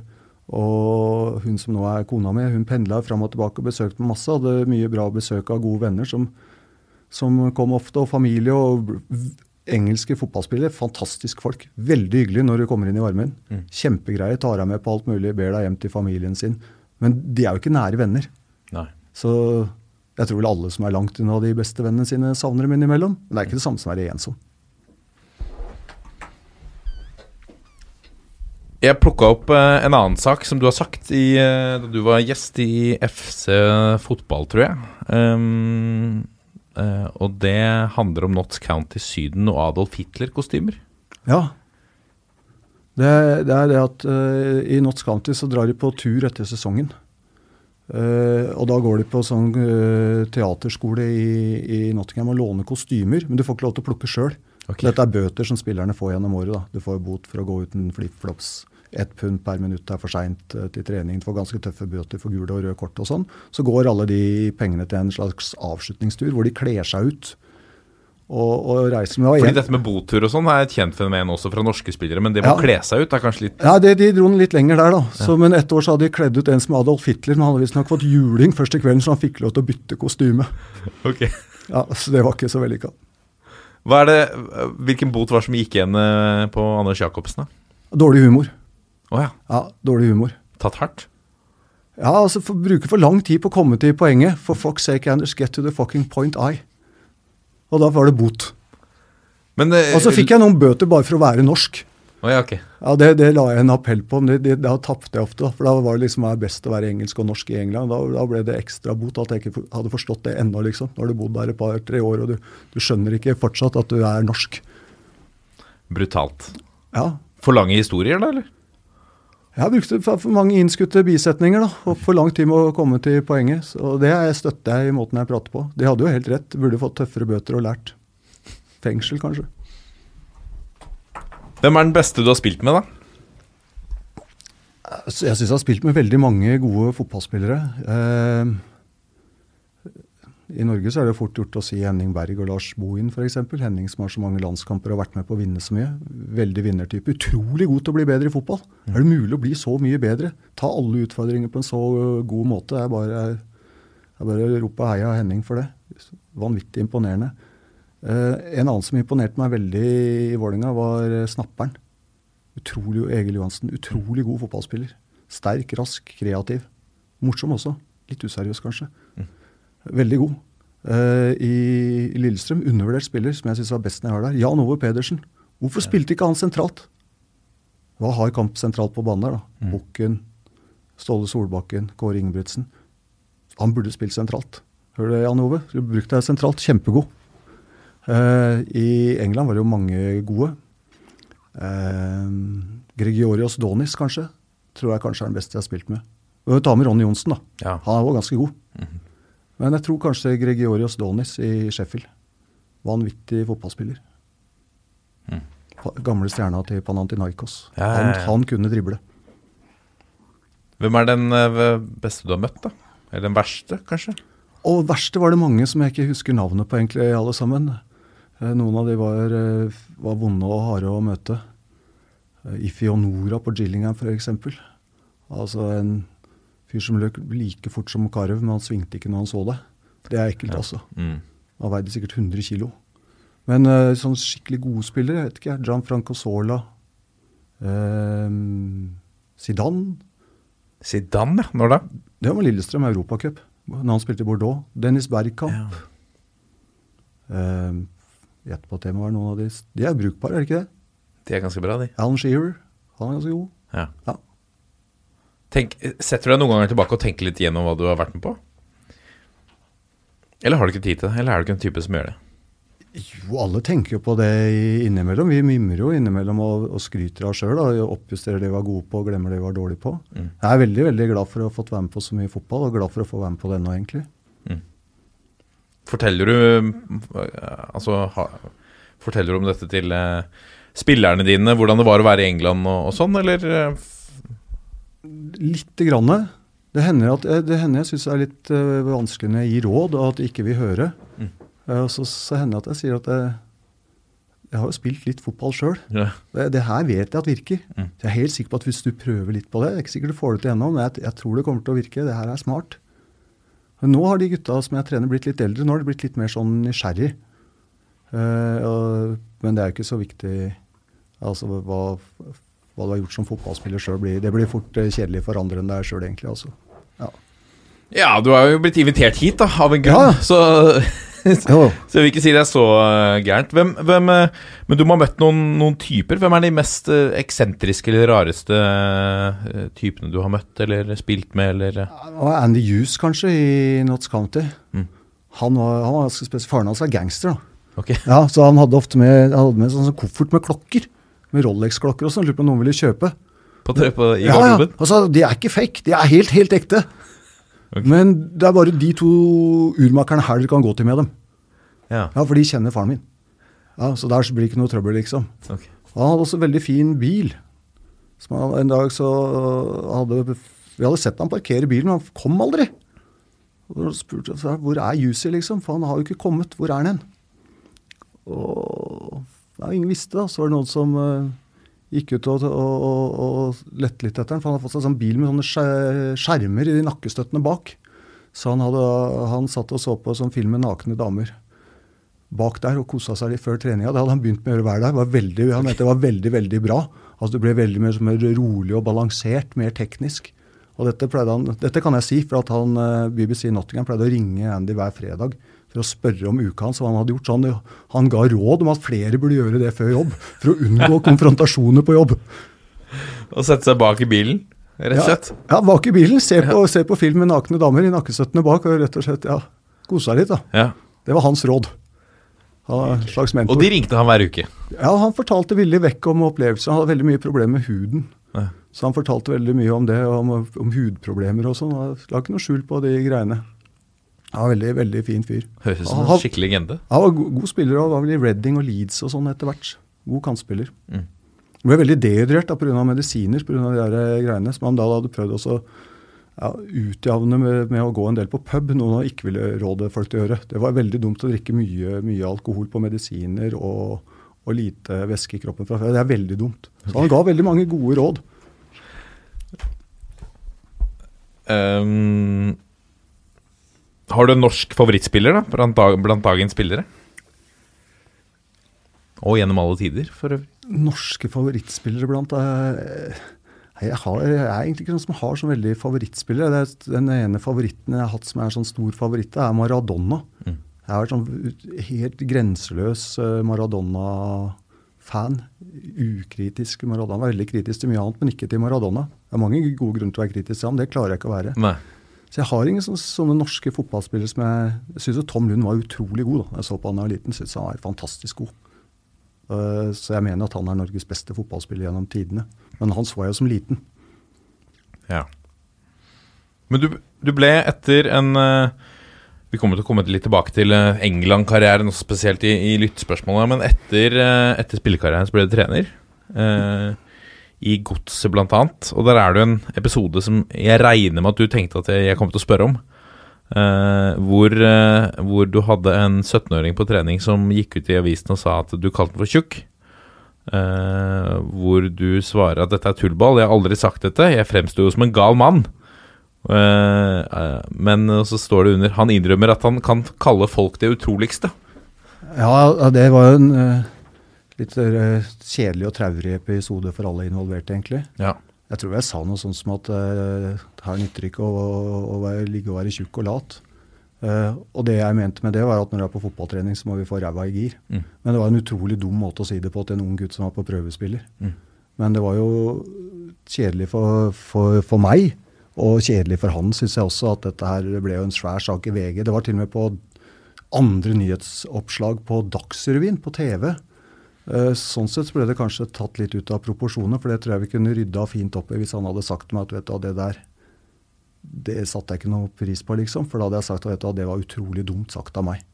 og hun som nå er kona mi, hun pendla fram og tilbake og besøkte meg masse. Hadde mye bra besøk av gode venner som, som kom ofte, og familie. og Engelske fotballspillere, fantastisk folk. Veldig hyggelig når du kommer inn i varmen. Kjempegreie, tar deg med på alt mulig, ber deg hjem til familien sin. Men de er jo ikke nære venner. Nei. Så jeg tror vel alle som er langt unna de beste vennene sine, savner dem innimellom. Men det er ikke det samme som å være ensom. Jeg plukka opp eh, en annen sak som du har sagt i, eh, da du var gjest i FC Fotball, tror jeg. Um, uh, og det handler om Notts County Syden og Adolf Hitler-kostymer. Ja. Det, det er det at uh, i Notts County så drar de på tur etter sesongen. Uh, og da går de på sånn teaterskole i, i Nottingham og låner kostymer, men du får ikke lov til å plukke sjøl. Dette er bøter som spillerne får gjennom året. da. Du får bot for å gå uten flipflops. Ett pund per minutt er for seint eh, til trening. Du får ganske tøffe bøter for gule og røde kort og sånn. Så går alle de pengene til en slags avslutningstur hvor de kler seg ut og, og reiser med. Fordi dette med botur og sånn er et kjent fenomen også fra norske spillere, men det med Ja. å kle seg ut er kanskje litt Ja, det, De dro den litt lenger der, da. Så, Men ett år så hadde de kledd ut en som Adolf Hitler. Men han hadde visstnok fått juling først i kvelden, så han fikk lov til å bytte kostyme. Ok. Ja, Så det var ikke så vellykka. Hva er det, Hvilken bot var det som gikk igjen eh, på Anders Jacobsen? da? Dårlig humor. Oh, ja. Ja, dårlig humor. Tatt hardt? Ja, altså for, Bruker for lang tid på å komme til poenget. For fuck's sake, Anders, get to the fucking point I. Og da var det bot. Men eh, Og så fikk jeg noen bøter bare for å være norsk. Å ja, okay. Ja, Det, det la jeg en appell på, men det, det, da tapte jeg ofte. da, For da var det liksom best å være engelsk og norsk i England. Da, da ble det ekstra bot at jeg ikke hadde forstått det ennå, liksom. Nå har du bodd der et par-tre år, og du, du skjønner ikke fortsatt at du er norsk. Brutalt. Ja. For lange historier, da, eller? Jeg har brukt for, mange innskutte bisetninger da, og for lang tid med å komme til poenget. Så det er- støtter jeg i måten jeg prater på. De hadde jo helt rett. Burde fått tøffere bøter og lært. Fengsel, kanskje. Hvem er den beste du har spilt med, da? Jeg syns jeg har spilt med veldig mange gode fotballspillere. Eh, I Norge så er det fort gjort å si Henning Berg og Lars Bohin f.eks. Henning som har så mange landskamper og har vært med på å vinne så mye. Veldig vinnertype. Utrolig god til å bli bedre i fotball. Er det mulig å bli så mye bedre? Ta alle utfordringer på en så god måte. Jeg bare, jeg bare roper heia Henning for det. Vanvittig imponerende. Eh, en annen som imponerte meg veldig i Vålerenga, var eh, snapperen. Utrolig Egil Johansen. Utrolig god fotballspiller. Sterk, rask, kreativ. Morsom også. Litt useriøs, kanskje. Veldig god. Eh, i, Lillestrøm, undervurdert spiller, som jeg syns var best når jeg var der. Jan Ove Pedersen. Hvorfor spilte ikke han sentralt? Hva har kamp sentralt på banen der, da? Bukken, Ståle Solbakken, Kåre Ingebrigtsen. Han burde spilt sentralt. Hører du det, Jan Ove? Du brukte deg sentralt. Kjempegod. Eh, I England var det jo mange gode. Eh, Gregorios Donis, kanskje. Tror jeg kanskje er den beste jeg har spilt med. Og Ta med Ronny Johnsen, da. Ja. Han var ganske god. Men jeg tror kanskje Gregorios Donis i Sheffield. Vanvittig fotballspiller. Mm. Gamle stjerna til Panantinaikos. Ja, ja, Han, han kunne drible. Hvem er den eh, beste du har møtt, da? Eller den verste, kanskje? Og verste var det mange som jeg ikke husker navnet på, egentlig, alle sammen. Eh, Noen av de var, eh, var vonde og harde å møte. Ify og Nora på Gillingham, f.eks. Altså en fyr som løp like fort som Karev, men han svingte ikke når han så det. Det er ekkelt, altså. Mm. Han veide sikkert 100 kilo. Men uh, sånn skikkelig gode spillere, jeg vet ikke, Gianfranco Sola, eh, Zidane Zidane, ja. Når da? Det var Lillestrøm Europacup, når han spilte i Bordeaux. Dennis Bergkamp. Eh, Gjett på at det må være noen av de De er brukbare, er det ikke det? De er ganske bra, de. Alan Shearer, han er ganske god. Ja. Ja. Tenk, setter du deg noen ganger tilbake og tenker litt gjennom hva du har vært med på? Eller har du ikke tid til det? Eller er du ikke en type som gjør det? Jo, alle tenker jo på det innimellom. Vi mimrer jo innimellom og, og skryter av oss sjøl. Oppjusterer det vi var gode på og glemmer det vi var dårlige på. Mm. Jeg er veldig veldig glad for å ha fått være med på så mye fotball, og glad for å få være med på det nå, egentlig. Forteller du eh, Altså, ha, forteller du om dette til eh, spillerne dine, hvordan det var å være i England og, og sånn, eller? eh, Lite grann. Det hender, at, eh, det hender jeg syns er litt uh, vanskelig når jeg gir råd, og at de ikke vil høre. Mm. Uh, så, så hender det at jeg sier at jeg, jeg har jo spilt litt fotball sjøl. Ja. Det, det her vet jeg at virker. Mm. Jeg er helt sikker på at hvis du prøver litt på det Det er ikke sikkert du får det til ennå, men jeg, jeg tror det kommer til å virke. Det her er smart. Nå har de gutta som jeg trener, blitt litt eldre. Nå har de blitt litt mer sånn nysgjerrig. Eh, men det er jo ikke så viktig altså hva, hva du har gjort som fotballspiller sjøl. Det blir fort eh, kjedelig for andre enn deg sjøl, egentlig. Altså. Ja. ja, du har jo blitt invitert hit, da, av en grunn. Ja. Så Så jeg vil ikke si det er så eh, gærent. Hvem, hvem, eh, men du må ha møtt noen, noen typer. Hvem er de mest eh, eksentriske eller rareste typene du har møtt eller spilt med, eller Andy Hughes kanskje i Notts County. Mm. Han var, han var. Faren hans var gangster, da. Okay. Ja, Så han hadde ofte med, han hadde med sånn, sånn koffert med klokker. Med Rolex-klokker og sånn. Lurte på om noen ville kjøpe. På, på, I Ja, ja. Altså, de er ikke fake. De er helt, helt ekte. Okay. Men det er bare de to urmakerne her dere kan gå til med dem. Ja. Ja, For de kjenner faren min. Ja, Så der blir det ikke noe trøbbel, liksom. Okay. Og han hadde også en veldig fin bil. Som han, en dag så hadde Vi hadde sett han parkere bilen, men han kom aldri. Og spurte jeg hvor er Jussi, liksom, for han har jo ikke kommet. Hvor er han hen? Og ja, ingen visste, da. Så var det noen som uh, gikk ut og, og, og, og lette litt etter han, for han hadde fått seg sånn bil med sånne skjermer i de nakkestøttene bak. Så han, hadde, han satt og så på sånn film med nakne damer bak der og kosa seg litt før treninga. Det hadde han begynt med å gjøre hver dag. Var veldig, han mente det var veldig, veldig bra. Altså Det ble veldig mer, mer rolig og balansert, mer teknisk. Og dette, han, dette kan jeg si, for at han, eh, BBC Nottingham pleide å ringe Andy hver fredag for å spørre om uka hans, han hadde gjort. sånn, han, ga råd om at flere burde gjøre det før jobb, for å unngå konfrontasjoner på jobb. Og sette seg bak i bilen, rett og slett? Ja, bak i bilen. Se på, se på film med nakne damer i nakkestøttene bak, og rett og slett ja, seg litt. da. Ja. Det var hans råd. Han slags mentor. Og de ringte han hver uke? Ja, han fortalte villig vekk om opplevelser. Han hadde veldig mye problemer med huden. Ja. Så han fortalte veldig mye om det, om, om hudproblemer og sånn. La ikke noe skjul på de greiene. Han var veldig, veldig fin fyr. Høres ut som en skikkelig legende. Han var god, god spiller og var vel i Reading og Leeds og sånn etter hvert. God kantspiller. Mm. Han ble veldig dehydrert pga. medisiner, pga. de der greiene som han da hadde prøvd også ja, utjevne med, med å gå en del på pub, noe han ikke ville råde folk til å gjøre. Det var veldig dumt å drikke mye, mye alkohol på medisiner og, og lite væske i kroppen fra før. Det er veldig dumt. Så han ga veldig mange gode råd. Um, har du en norsk favorittspiller da, blant, dag, blant dagens spillere? Og gjennom alle tider, for øvrig. Norske favorittspillere blant eh, jeg, har, jeg er egentlig ikke noen som har sånn veldig favorittspillere. Er, den ene favoritten jeg har hatt som er sånn stor favoritt, er Maradona. Mm. Jeg har vært sånn helt grenseløs eh, Maradona-fan. Ukritisk Maradona. Var veldig kritisk til mye annet, men ikke til Maradona. Det er mange gode grunner til å være kritisk til ham, det klarer jeg ikke å være. Nei. Så jeg har ingen sånne, sånne norske fotballspillere som jeg Jeg syns Tom Lund var utrolig god. da. Jeg så på han da jeg var liten, syntes han var fantastisk god. Uh, så jeg mener at han er Norges beste fotballspiller gjennom tidene. Men han så jeg jo som liten. Ja. Men du, du ble etter en eh, Vi kommer til å komme litt tilbake til eh, England-karrieren, spesielt i, i lyttespørsmålet. Men etter, eh, etter spillekarrieren så ble du trener. eh, I Godset, annet. Og der er det jo en episode som jeg regner med at du tenkte at jeg, jeg kom til å spørre om. eh, hvor, eh, hvor du hadde en 17-åring på trening som gikk ut i avisen og sa at du kalte den for tjukk. Eh, hvor du svarer at dette er tullball. Jeg har aldri sagt dette. Jeg fremsto jo som en gal mann. Uh, uh, men så står det under Han innrømmer at han kan kalle folk det utroligste. Ja, det var jo en litt kjedelig og traurig episode for alle involverte, egentlig. Ja. Jeg tror jeg sa noe sånt som at det her nytter ikke å, å, å være, ligge og være tjukk og lat. Eh, og det jeg mente med det, var at når du er på fotballtrening, så må vi få ræva i gir. Mm. Men det var en utrolig dum måte å si det på til en ung gutt som var på prøvespiller. Mm. Men det var jo kjedelig for, for, for meg, og kjedelig for han, syns jeg også, at dette her ble jo en svær sak i VG. Det var til og med på andre nyhetsoppslag på Dagsrevyen på TV. Uh, Sånn sett så ble det kanskje tatt litt ut av proporsjoner, for det tror jeg vi kunne rydda fint opp i hvis han hadde sagt meg at vet du det der det satte jeg ikke noe pris på, liksom. For da hadde jeg sagt at det var utrolig dumt sagt av meg.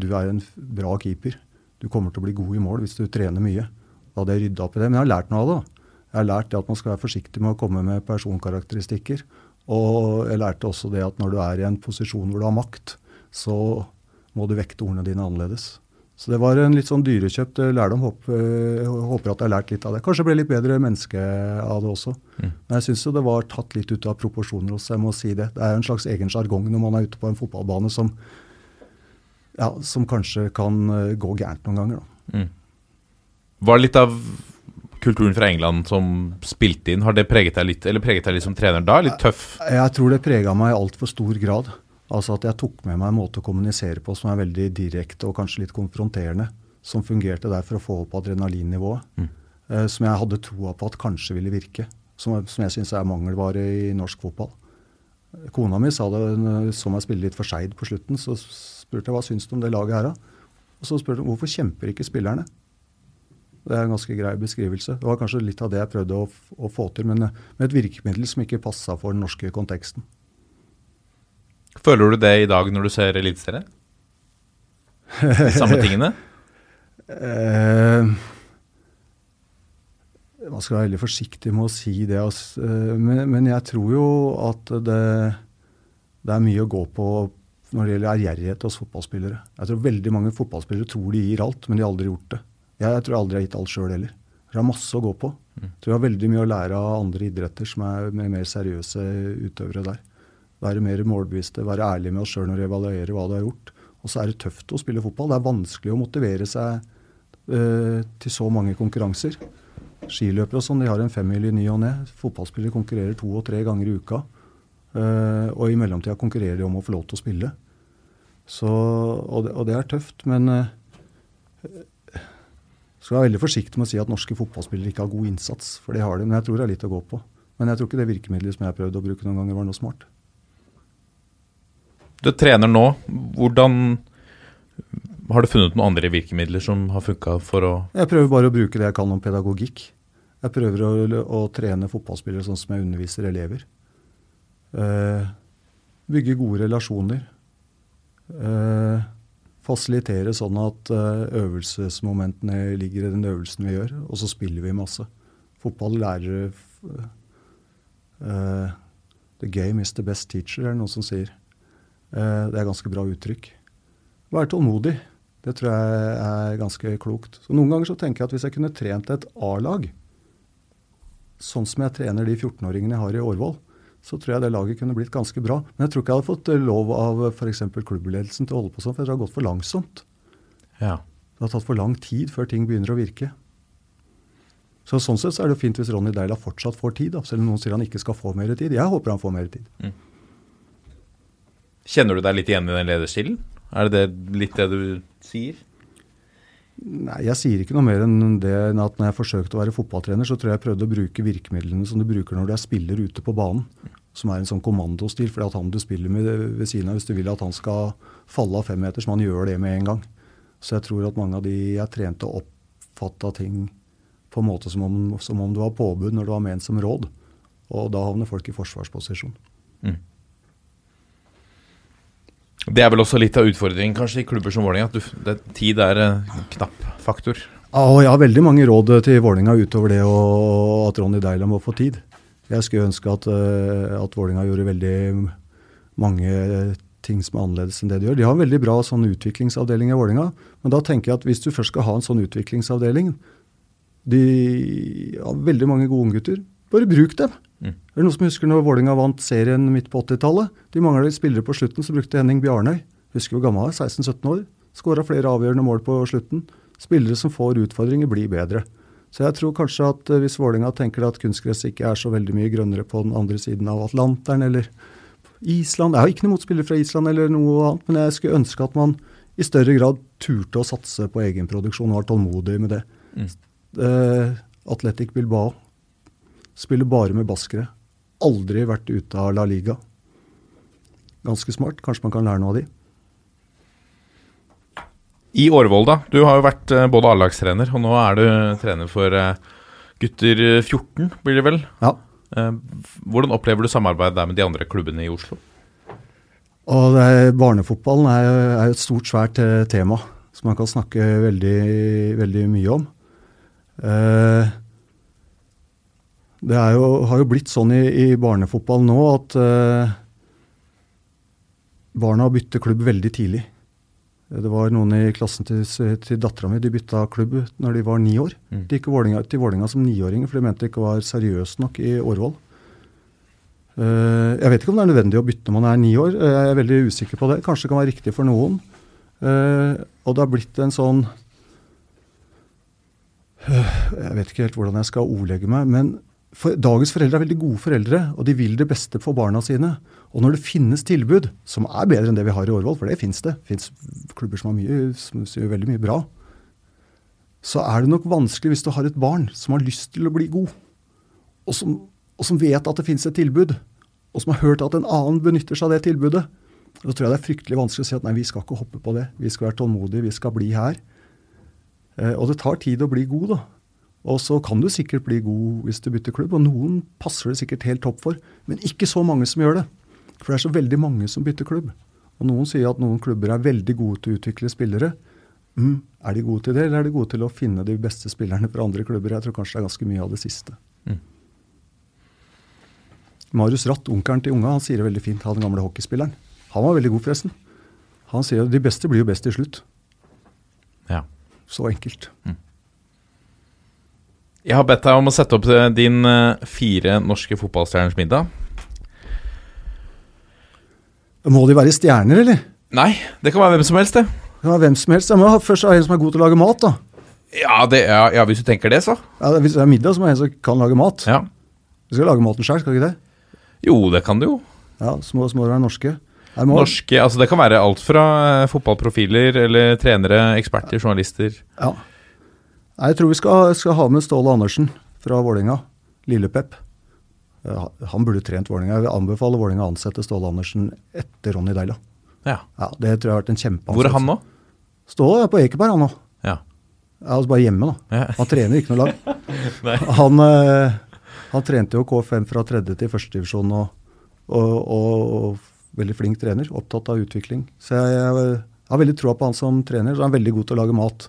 Du er en bra keeper. Du kommer til å bli god i mål hvis du trener mye. Da hadde jeg rydda opp i det. Men jeg har lært noe av det. Jeg har lært det at man skal være forsiktig med å komme med personkarakteristikker. Og jeg lærte også det at når du er i en posisjon hvor du har makt, så må du vekte ordene dine annerledes. Så det var en litt sånn dyrekjøpt eh, lærdom. Håper, håper at jeg har lært litt av det. Kanskje jeg ble litt bedre menneske av det også. Men jeg syns det var tatt litt ut av proporsjoner også, jeg må si det. Det er jo en slags egen sjargong når man er ute på en fotballbane som, ja, som kanskje kan eh, gå gærent noen ganger. Da. Var det litt av kulturen fra England som spilte inn? Har det preget deg litt Eller preget deg litt som trener da? Litt tøff? Jeg tror det prega meg i altfor stor grad. Altså at jeg tok med meg en måte å kommunisere på som er veldig direkte og kanskje litt konfronterende. Som fungerte der for å få opp adrenalinnivået. Eh, som jeg hadde troa på at kanskje ville virke. Som, som jeg syns er mangelvare i norsk fotball. Kona mi sa det hun så meg spille litt for Skeid på slutten. Så spurte jeg hva syns du om det laget her, da? Og så spurte hun hvorfor kjemper ikke spillerne? Det er en ganske grei beskrivelse. Det var kanskje litt av det jeg prøvde å, å få til, men med et virkemiddel som ikke passa for den norske konteksten. Føler du det i dag når du ser Eliteserien? Samme tingene? Eh, man skal være veldig forsiktig med å si det. Eh, men, men jeg tror jo at det, det er mye å gå på når det gjelder ærgjerrighet hos fotballspillere. Jeg tror veldig mange fotballspillere tror de gir alt, men de har aldri gjort det. Jeg, jeg tror jeg aldri har gitt alt sjøl heller. Jeg har masse å gå på. Jeg tror jeg har veldig mye å lære av andre idretter som er mer seriøse utøvere der. Være mer målbevisste, være ærlig med oss sjøl når vi evaluerer hva du har gjort. Og så er det tøft å spille fotball. Det er vanskelig å motivere seg eh, til så mange konkurranser. Skiløpere og sånn, de har en femmil i ny og ne. Fotballspillere konkurrerer to og tre ganger i uka. Eh, og i mellomtida konkurrerer de om å få lov til å spille. Så, og, det, og det er tøft, men eh, skal være veldig forsiktig med å si at norske fotballspillere ikke har god innsats, for det har de. Men jeg tror det er litt å gå på. Men jeg tror ikke det virkemidlet som jeg prøvde å bruke noen ganger, var noe smart. Du er trener nå. Hvordan Har du funnet noen andre virkemidler som har funka for å Jeg prøver bare å bruke det jeg kan om pedagogikk. Jeg prøver å, å trene fotballspillere sånn som jeg underviser elever. Eh, bygge gode relasjoner. Eh, fasilitere sånn at eh, øvelsesmomentene ligger i den øvelsen vi gjør, og så spiller vi masse. Fotball lærer eh, The game is the best teacher, er det noen som sier. Eh, det er ganske bra uttrykk. Være tålmodig. Det tror jeg er ganske klokt. Så Noen ganger så tenker jeg at hvis jeg kunne trent et A-lag, sånn som jeg trener de 14-åringene jeg har i Årvoll, så tror jeg det laget kunne blitt ganske bra. Men jeg tror ikke jeg hadde fått eh, lov av f.eks. klubbledelsen til å holde på sånn, for det har gått for langsomt. Ja. Det har tatt for lang tid før ting begynner å virke. Så Sånn sett så er det fint hvis Ronny Deila fortsatt får tid, da, selv om noen sier han ikke skal få mer tid. Jeg håper han får mer tid. Kjenner du deg litt igjen i den lederstilen? Er det, det litt det du sier? Nei, Jeg sier ikke noe mer enn det enn at når jeg forsøkte å være fotballtrener, så tror jeg jeg prøvde å bruke virkemidlene som du bruker når du er spiller ute på banen. Som er en sånn kommandostil. For at han du spiller med ved siden av, hvis du vil at han skal falle av femmeter, så man gjør det med en gang. Så jeg tror at mange av de jeg trente, oppfatta ting på en måte som om, som om det var påbud når det var ment som råd. Og da havner folk i forsvarsposisjon. Det er vel også litt av utfordringen kanskje i klubber som Vålerenga. at Tid er en knapp faktor. Ja, og jeg har veldig mange råd til Vålinga utover det og at Ronny Deila må få tid. Jeg skulle ønske at, uh, at Vålinga gjorde veldig mange ting som er annerledes enn det de gjør. De har en veldig bra sånn utviklingsavdeling i Vålinga, men da tenker jeg at hvis du først skal ha en sånn utviklingsavdeling De har veldig mange gode unggutter. Bare bruk dem. Mm. Er det noen som husker når Vålinga vant serien midt på 80-tallet? De mangla spillere på slutten, så brukte Henning Bjarnøy. Husker hvor gammel han er, 16-17 år. Skåra flere avgjørende mål på slutten. Spillere som får utfordringer, blir bedre. Så jeg tror kanskje at eh, hvis Vålinga tenker at kunstgress ikke er så veldig mye grønnere på den andre siden av Atlanteren eller Island Jeg har ikke noe mot spillere fra Island eller noe annet, men jeg skulle ønske at man i større grad turte å satse på egenproduksjon og var tålmodig med det. Eh, Atletic Bilbao spiller bare med baskere. Aldri vært ute av La Liga. Ganske smart. Kanskje man kan lære noe av de. I Årvoll, da. Du har jo vært eh, både A-lagstrener, og nå er du trener for eh, gutter eh, 14, blir det vel? Ja. Eh, Hvordan opplever du samarbeidet der med de andre klubbene i Oslo? Og er, barnefotballen er, er et stort, svært eh, tema som man kan snakke veldig, veldig mye om. Eh, det jo, har jo blitt sånn i, i barnefotball nå at eh, barna bytter klubb veldig tidlig. Det var noen i klassen til, til dattera mi de bytta klubb når de var ni år. Mm. De gikk Vålinga, til Vålinga som niåringer, for de mente de ikke var seriøse nok i Årvoll. Eh, jeg vet ikke om det er nødvendig å bytte når man er ni år. Eh, jeg er veldig usikker på det. Kanskje det kan være riktig for noen. Eh, og det har blitt en sånn Jeg vet ikke helt hvordan jeg skal ordlegge meg, men for, dagens foreldre er veldig gode foreldre, og de vil det beste for barna sine. Og når det finnes tilbud som er bedre enn det vi har i Årvoll, for det finnes det, det fins klubber som, mye, som gjør veldig mye bra, så er det nok vanskelig hvis du har et barn som har lyst til å bli god, og som, og som vet at det finnes et tilbud, og som har hørt at en annen benytter seg av det tilbudet. Da tror jeg det er fryktelig vanskelig å si at nei, vi skal ikke hoppe på det. Vi skal være tålmodige, vi skal bli her. Eh, og det tar tid å bli god, da. Og så kan du sikkert bli god hvis du bytter klubb, og noen passer det sikkert helt topp for. Men ikke så mange som gjør det. For det er så veldig mange som bytter klubb. Og noen sier at noen klubber er veldig gode til å utvikle spillere. Mm, er de gode til det, eller er de gode til å finne de beste spillerne fra andre klubber? Jeg tror kanskje det er ganske mye av det siste. Mm. Marius Ratt, onkelen til unga, han sier det veldig fint, han den gamle hockeyspilleren. Han var veldig god, forresten. Han sier at de beste blir jo best til slutt. Ja. Så enkelt. Jeg har bedt deg om å sette opp eh, din eh, fire norske fotballstjerners middag. Må de være stjerner, eller? Nei, det kan være hvem som helst, det. Det kan være hvem som helst. Jeg må først ha en som er god til å lage mat, da. Ja, det, ja, ja hvis du tenker det, så. Ja, hvis det er middag, så må jeg ha en som kan lage mat. Ja. Du skal lage maten sjøl, skal du ikke det? Jo, det kan du jo. Ja, Så må, det være norske. Norske, altså Det kan være alt fra eh, fotballprofiler eller trenere, eksperter, journalister. Ja. Nei, Jeg tror vi skal, skal ha med Ståle Andersen fra Vålerenga. Lille-Pep. Han burde trent Vålerenga. Jeg vil anbefale Vålerenga å ansette Ståle Andersen etter Ronny Deila. Ja. Ja, Det tror jeg har vært en kjempeansettelse. Hvor er han nå? Ståle er på Ekeberg, han nå. Ja. Ja, altså bare hjemme, da. Han trener ikke noe lag. Han, eh, han trente jo K5 fra tredje til førstedivisjon og, og, og, og veldig flink trener. Opptatt av utvikling. Så jeg, jeg, har veldig troa på han som trener. Så han er veldig god til å lage mat.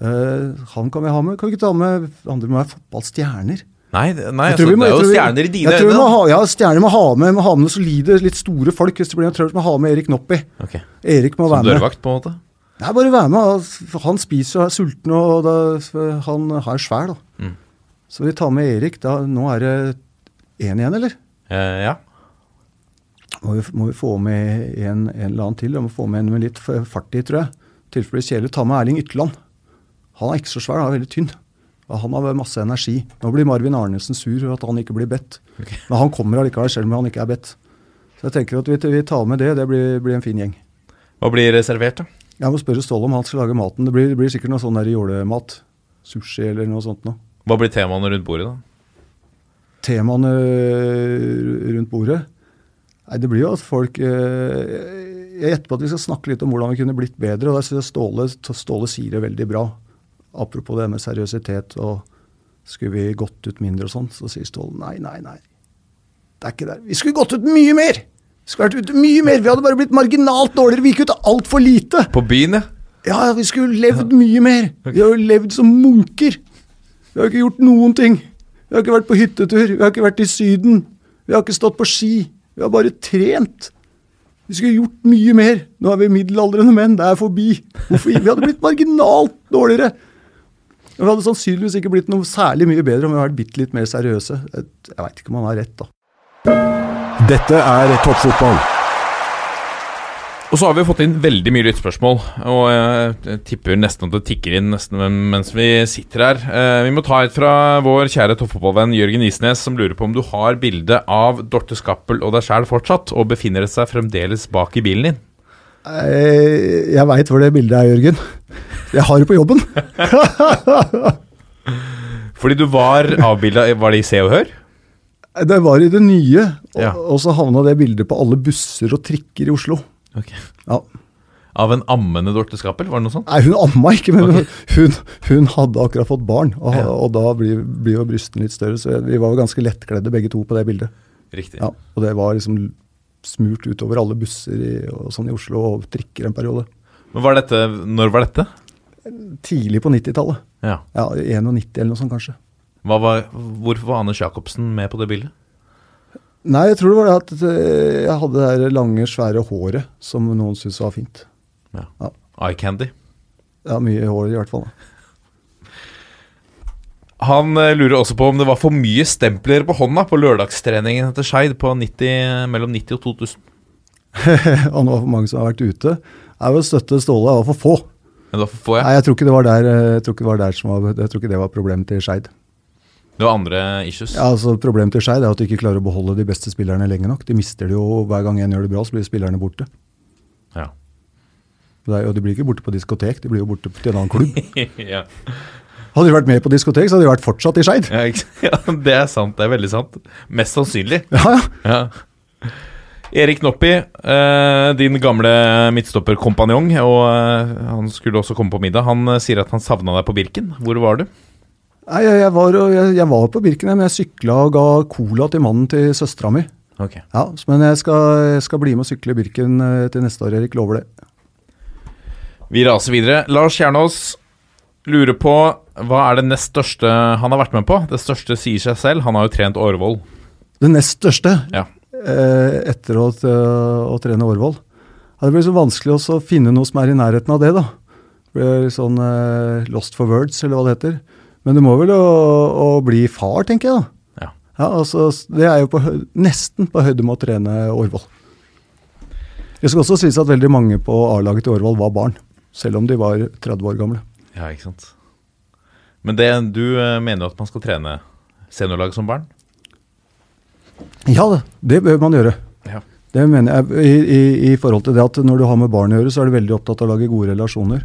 Eh, han kan vi ha med. Kan vi ikke ta med andre må være fotballstjerner? Nei, nei altså, vi må- det er jo vi- stjerner i dine jeg tror vi øyne. må ha, Ja, stjerner må ha med, må ha med noen solide, litt store folk. Hvis det blir noe trøbbel, må ha med Erik Noppi. Okay. Erik må Som være med. dørvakt, på en måte? Nei, bare være med. Han spiser og er sulten, og da, han har svær, da. Mm. Så vi tar med Erik. Da, nå er det én igjen, eller? Eh, ja. Må vi, må vi få med en, en eller annen til? Vi må få med en med litt fart i, tror jeg. I tilfelle det blir kjedelig. Ta med Erling Ytterland. Han er ikke så svær, han er veldig tynn. Han har masse energi. Nå blir Marvin Arnesen sur for at han ikke blir bedt. Men han kommer allikevel, selv om han ikke er bedt. Så jeg tenker at vi, vi tar med det. Det blir, blir en fin gjeng. Hva blir servert, da? Jeg må spørre Ståle om han skal lage maten. Det blir, det blir sikkert noe sånn jålemat. Sushi eller noe sånt noe. Hva blir temaene rundt bordet, da? Temaene rundt bordet Nei, Det blir jo at folk øh, Jeg gjetter på at vi skal snakke litt om hvordan vi kunne blitt bedre. og der synes jeg Ståle, Ståle sier det veldig bra. Apropos det med seriøsitet og skulle vi gått ut mindre og sånn, så sier Ståle nei, nei, nei. Det er ikke der. Vi skulle gått ut mye mer! Vi skulle vært ute mye mer. Vi hadde bare blitt marginalt dårligere. Vi gikk ut altfor lite. På byen, ja. Ja, vi skulle levd mye mer. Vi har jo levd som munker. Vi har ikke gjort noen ting. Vi har ikke vært på hyttetur, vi har ikke vært i Syden. Vi har ikke stått på ski. Vi har bare trent. Vi skulle gjort mye mer. Nå er vi middelaldrende menn, det er forbi. Hvorfor? Vi hadde blitt marginalt dårligere. Vi hadde sannsynligvis ikke blitt noe særlig mye bedre om vi hadde vært bitte litt mer seriøse. Jeg, veit ikke om han har rett, da. Dette er toppfotball. Og så har vi fått inn veldig mye lyttspørsmål, og jeg tipper nesten at det tikker inn nesten mens vi sitter her. Eh, Vi må ta et fra vår kjære toppfotballvenn Jørgen Isnes, som lurer på om du har bilde av Dorte Skappel og deg sjæl fortsatt, og befinner det seg fremdeles bak i bilen din. Jeg veit hvor det bildet er, Jørgen. Jeg har det på jobben. Fordi du var avbilda Var det i Se og Hør? Det var i det nye, og, Ja. og så havna det bildet på alle busser og trikker i Oslo. Ja. Av en ammende Dorte Skappel, var det noe sånt? Nei, hun amma ikke, men hun, hun hadde akkurat fått barn, og, Ja. og da blir, blir jo brystene litt større. Så vi var jo ganske lettkledde begge to på det bildet. Riktig. Ja, og det var liksom smurt utover alle busser i, og sånn i Oslo, og trikker en periode. Men var dette, Når var dette? Tidlig på 90-tallet. Ja. Ja, 91 eller noe sånt, kanskje. Var, hvorfor var Anders Jacobsen med på det bildet? Nei, jeg tror det var det at eh, jeg hadde det lange, svære håret som noen syntes var fint. Ja, Eye Candy. Ja, mye hår i hvert fall. da. Han eh, lurer også på om det var for mye stempler på hånda på lørdagstreningen etter Skeid på 90, mellom 90 og 2000. om det var for mange som har vært ute. Jeg vil støtte Ståle, det var for få. Men da får jeg. Nei, jeg tror ikke det var der, eh, jeg tror ikke det var, der som var, jeg tror ikke det var problemet til Skeid. Det var andre issues? Ja, altså Problemet til Skeid er at de ikke klarer å beholde de beste spillerne lenge nok. De mister det jo hver gang en gjør det bra, så blir spillerne borte. Ja. Er, og de blir ikke borte på diskotek, de blir jo borte til en annen klubb. ja. Hadde de vært med på diskotek, så hadde de vært fortsatt i Skeid. Ja, ja, det er sant. Det er veldig sant. Mest sannsynlig. Ja, ja. Ja. Erik Noppi, eh, din gamle midtstopperkompanjong, og eh, han skulle også komme på middag. Han eh, sier at han savna deg på Birken. Hvor var du? Nei, jeg, var, jeg, jeg var på Birken, men jeg sykla og ga cola til mannen til søstera mi. Ok. Ja, men jeg skal, jeg skal bli med og sykle Birken til neste år, Erik. Lover det. Vi raser videre. Lars Kjernås lurer på hva er det nest største han har vært med på? Det største sier seg selv. Han har jo trent Årvoll. Det nest største Ja. Eh, etter å, å trene Årvoll. Ja, det blir så vanskelig også å finne noe som er i nærheten av det, da. Det blir sånn eh, lost for words, eller hva det heter. Men det må vel å, å bli far, tenker jeg, da. Ja. Ja, altså, Det er jo på, nesten på høyde med å trene Årvoll. Det skal også sies at veldig mange på A-laget til Årvoll var barn, selv om de var 30 år gamle. Ja, ikke sant. Men det, du eh, mener jo at man skal trene seniorlag som barn? Ja, det, bør man gjøre. Ja. Det mener jeg i, i, i forhold til det at når du har med barn å gjøre, så er du veldig opptatt av å lage gode relasjoner.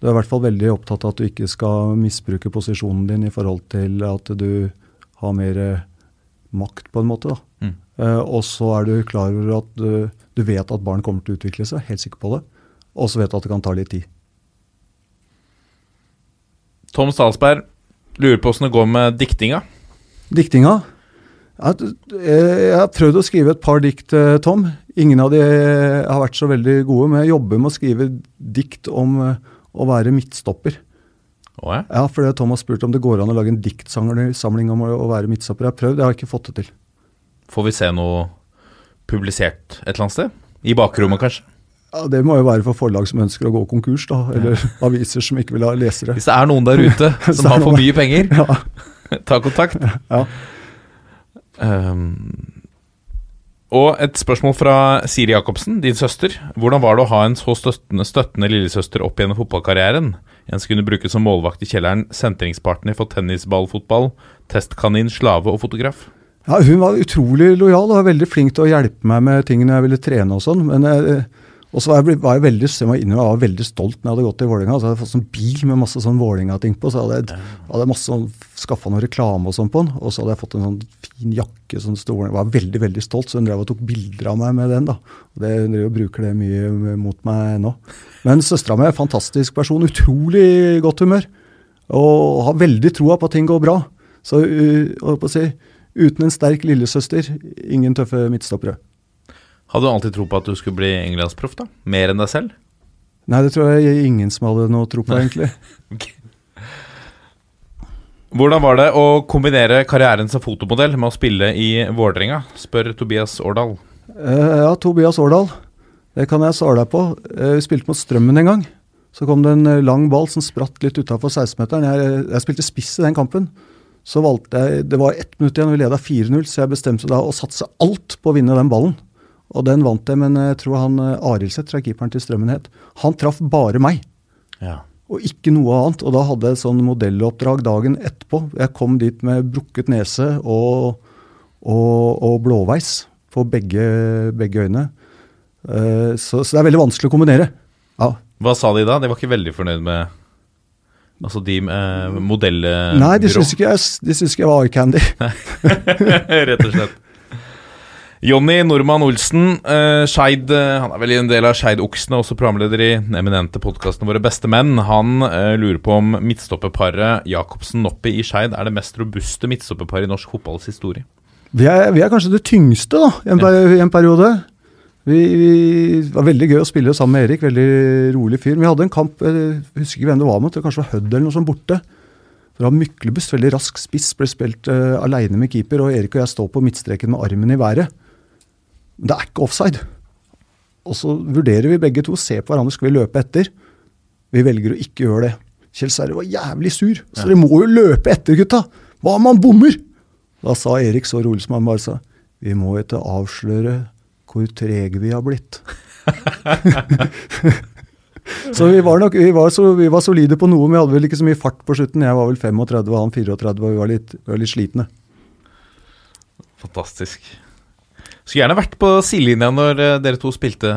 Du er i hvert fall veldig opptatt av at du ikke skal misbruke posisjonen din i forhold til at du har mer eh, makt, på en måte. da. Mm. Uh, og så er du klar over at du, du vet at barn kommer til å utvikle seg, helt sikker på det. Og så vet du at det kan ta litt tid. Tom Stalsberg lurer på åssen det går med diktinga. Diktinga? Eh, Jeg har prøvd å skrive et par dikt, eh, Tom. Ingen av de eh, har vært så veldig gode, men jeg jobber med å skrive dikt om å være midtstopper. Å ja. Ja, fordi Tom har spurt om det går an å lage en diktsamling om å, være midtstopper. Jeg har prøvd, jeg har ikke fått det til. Får vi se noe publisert et eller annet sted? I bakrommet, kanskje? Ja, Det må jo være for forlag som ønsker å gå konkurs, da. Eller aviser som ikke vil ha lesere. Hvis det er noen der ute som har for mye penger, Ja, ta kontakt. ja. Um, og et spørsmål fra Siri Jacobsen, din søster. Hvordan var det å ha en så støttende, støttende lillesøster opp gjennom fotballkarrieren? En som kunne brukes som målvakt i kjelleren, sentringspartner for tennisballfotball, testkanin, slave og fotograf. Ja, Hun var utrolig lojal og var veldig flink til å hjelpe meg med ting når jeg ville trene og sånn. Men jeg, og så var jeg, var jeg veldig jeg var, inne, jeg var veldig stolt når jeg hadde gått til Vålerenga. Så hadde jeg fått sånn bil med masse sånn Vålerenga-ting på. Så hadde jeg, hadde jeg masse sånn, skaffa noe reklame og sånn på den. Og så hadde jeg fått en sånn fin jakke. Sånn stor, jeg var veldig veldig stolt, så hun drev og tok bilder av meg med den. da. Og det, Hun driver og bruker det mye mot meg nå. Men søstera mi er en fantastisk person. Utrolig godt humør. Og har veldig troa på at ting går bra. Så uh, å si, uten en sterk lillesøster, ingen tøffe midtstoppere. Hadde du alltid tro på at du skulle bli englandsproff, da? Mer enn deg selv? Nei, det tror jeg ingen som hadde noe tro på, egentlig. Hvordan var det å kombinere karrieren som fotomodell med å spille i Vålerenga? Spør Tobias Årdal. Eh, ja, Tobias Årdal. Det kan jeg svare deg på. Eh, vi spilte mot Strømmen en gang. Så kom det en eh, lang ball som spratt litt utafor 16-meteren. Jeg, jeg spilte spiss i den kampen. Så valgte jeg Det var ett minutt igjen, vi leda 4-0, så jeg bestemte da å satse alt på å vinne den ballen. Og den vant jeg, men jeg tror han eh, Arildseth, fra keeperen til Strømmen het, han traff bare meg Ja. og ikke noe annet. Og da hadde jeg et sånn modelloppdrag dagen etterpå. Jeg kom dit med brukket nese og, og, og blåveis på begge, begge øyne. Uh, så, så det er veldig vanskelig å kombinere. Ja. Hva sa de da? De var ikke veldig fornøyd med Altså de eh, modellbyrå? Nei, de syns ikke, jeg- de syns ikke jeg var eye candy. Rett og slett. Jonny Normann Olsen, uh, Scheid, uh, Han er vel en del av Skeid-oksene, også programleder i den eminente podkasten Våre beste menn. Han uh, lurer på om midtstopperparet Jacobsen-Noppi i Skeid er det mest robuste midtstopperparet i norsk fotballs historie. Vi er, vi er kanskje det tyngste da, i en, per- i en periode. Vi, vi, det var veldig gøy å spille sammen med Erik. Veldig rolig fyr. Vi hadde en kamp, jeg husker ikke hvem det var mot, det kanskje var Hødd eller noe sånt borte. Det var Myklebust, veldig rask spiss, ble spilt uh, aleine med keeper, og Erik og jeg står på midtstreken med armen i været. Men det er ikke offside. Og så vurderer vi begge to, ser på hverandre, skal vi løpe etter? Vi velger å ikke gjøre det. Kjell Sverre var jævlig sur. Så dere må jo løpe etter, gutta! Hva om han bommer? Da sa Erik så rolig som han bare sa, vi må ikke avsløre hvor trege vi har blitt. Så vi var nok vi var, så, vi var solide på noe, men vi hadde vel ikke så mye fart på slutten. Jeg var vel 35 og han 34, og vi var litt, vi var litt slitne. Fantastisk. Skulle gjerne vært på sidelinja når eh, dere to spilte,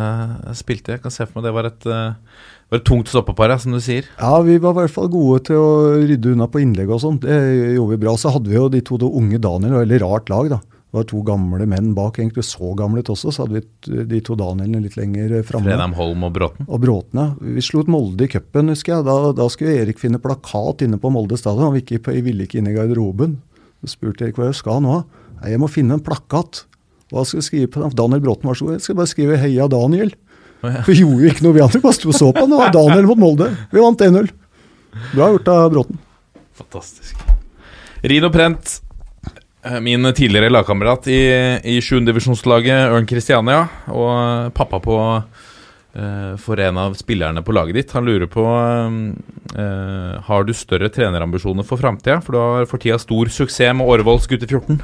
spilte. Jeg kan se for meg det var et, eh, var et tungt stoppepar, som du sier. Ja, vi var i hvert fall gode til å rydde unna på innlegg og sånn. Det gjorde vi bra. Så hadde vi jo de to de unge Daniel, og veldig rart lag, da. Det var to gamle menn bak, egentlig så gamle ut også. Så hadde vi de to Danielene litt lenger framme. Fredheim Holm og Bråten. Og Bråten, ja. Vi slo ut Molde i cupen, husker jeg. Da, da skulle Erik finne plakat inne på Molde stadion. Han ville ikke, ville ikke inn i garderoben. Så spurte Erik hva jeg skal nå. Nei, jeg må finne en plakat. Hva skal jeg skrive på den? Daniel Bråten var så god. Jeg skal bare skrive 'Heia Daniel'. Vi gjorde jo ikke noe, vi andre bare sto og så på. Det var Daniel mot Molde. Vi vant 1-0. Bra gjort av Bråten. Fantastisk. Rino Prent, eh, min tidligere lagkamerat i, i 7. divisjonslaget Ørn Christiania, og pappa på eh, for en av spillerne på laget ditt. Han lurer på eh, Har du større trenerambisjoner for framtida? For du har for tida stor suksess med Årvolls gutter 14.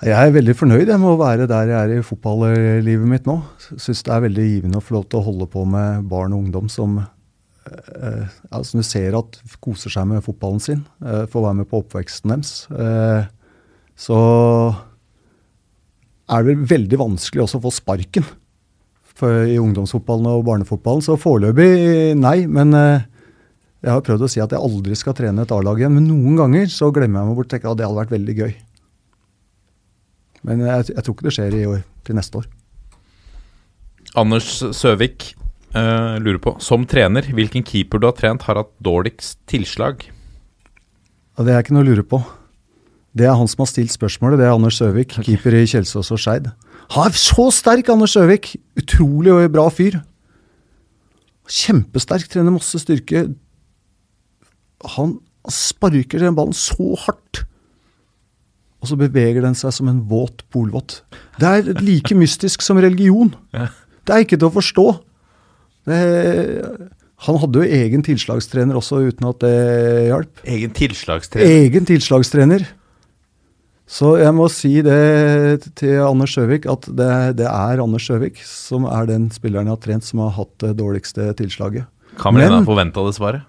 Jeg er veldig fornøyd med å være der jeg er i fotballivet mitt nå. Syns det er veldig givende å få lov til å holde på med barn og ungdom som, eh, ja, som du ser at koser seg med fotballen sin. Eh, får være med på oppveksten deres. Eh, så er det vel veldig vanskelig også å få sparken for, i ungdomsfotballen og barnefotballen. Så foreløpig nei, men eh, jeg har prøvd å si at jeg aldri skal trene et A-lag igjen. Men noen ganger så glemmer jeg meg bort og tenker at det hadde vært veldig gøy. Men jeg, jeg tror ikke det skjer i år, til neste år. Anders Søvik uh, lurer på Som trener, hvilken keeper du har trent, har hatt dårligst tilslag? Ja, det er ikke noe å lure på. Det er han som har stilt spørsmålet. Det er Anders Søvik, keeper i Kjelsås og Skeid. Er så sterk, Anders Søvik! Utrolig og bra fyr. Kjempesterk, trener masse styrke. Han sparker den ballen så hardt. Og så beveger den seg som en våt polvott. Det er like mystisk som religion. Det er ikke til å forstå. Det, han hadde jo egen tilslagstrener også, uten at det hjalp. Egen tilslagstrener. Egen tilslagstrener. Så jeg må si det til Anders Sjøvik, at det, det er Anders Sjøvik som er den spilleren jeg har trent som har hatt det dårligste tilslaget. Han forventa det svaret.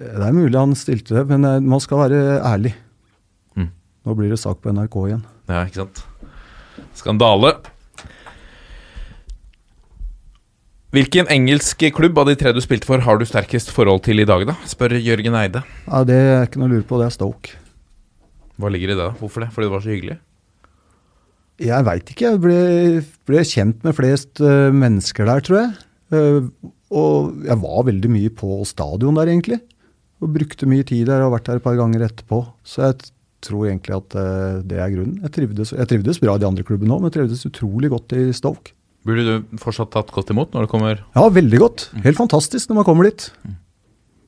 Det er mulig han stilte det, men eh, man skal være ærlig. Nå blir det sak på NRK igjen. Ja, ikke sant. Skandale. Hvilken engelsk klubb av de tre du spilte for, har du sterkest forhold til i dag, da? Spør Jørgen Eide. Ja, Det er ikke noe å lure på, det er Stoke. Hva ligger i det, da? Hvorfor det? Fordi det var så hyggelig? Jeg veit ikke. Jeg ble, ble kjent med flest uh, mennesker der, tror jeg. Uh, og jeg var veldig mye på stadion der, egentlig. Og brukte mye tid der og har vært der et par ganger etterpå. Så jeg tror egentlig at eh, det er grunnen. Jeg trivdes, jeg trivdes bra i de andre klubbene òg, men jeg trivdes utrolig godt i Stoke. Burde du fortsatt tatt godt imot når det kommer Ja, veldig godt. Helt fantastisk når man kommer dit.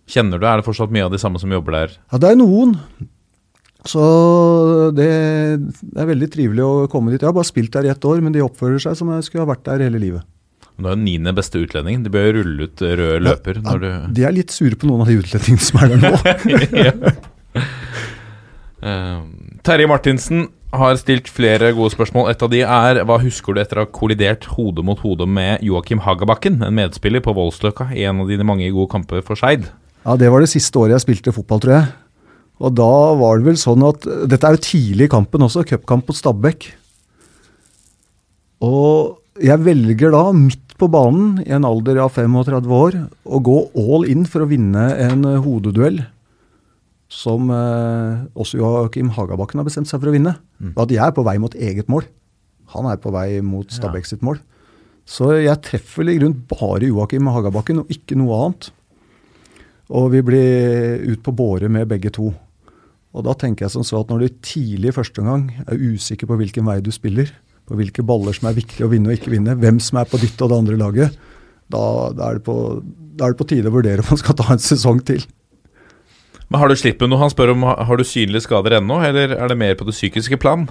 Kjenner du, er det fortsatt mye av de samme som jobber der? Ja, det er noen. Så det, det er veldig trivelig å komme dit. Jeg har bare spilt der i ett år, men de oppfører seg som jeg skulle ha vært der hele livet. Du er jo niende beste utlendingen. De bør jo rulle ut rød løper Ja, når du De er litt sure på noen av de utlendingene som er der nå. Eh, Terje Martinsen har stilt flere gode spørsmål. Et av de er hva husker du etter å ha kollidert hode mot hode med Joakim Hagabakken, en medspiller på Voldsløkka i en av dine mange gode kamper for Skeid? Ja, Det var det siste året jeg spilte fotball, tror jeg. Og da var det vel sånn at Dette er jo tidlig i kampen også, cupkamp mot Stabæk. Og jeg velger da, midt på banen, i en alder av 35 år, å gå all in for å vinne en hodeduell som eh, også Joakim Hagabakken har bestemt seg for å vinne. At jeg er på vei mot eget mål. Han er på vei mot Stabæk sitt mål. Så jeg treffer i grunnen bare Joakim Hagabakken og ikke noe annet. Og vi blir ut på båre med begge to. Og da tenker jeg som så at når du tidlig i første omgang er usikker på hvilken vei du spiller, på hvilke baller som er viktig å vinne og ikke vinne, hvem som er på ditt og det andre laget, da, da, er det på, da er det på tide å vurdere om man skal ta en sesong til. Men Har du slitt med noe? Han spør om har du synlige skader ennå, eller er det mer på det psykiske plan?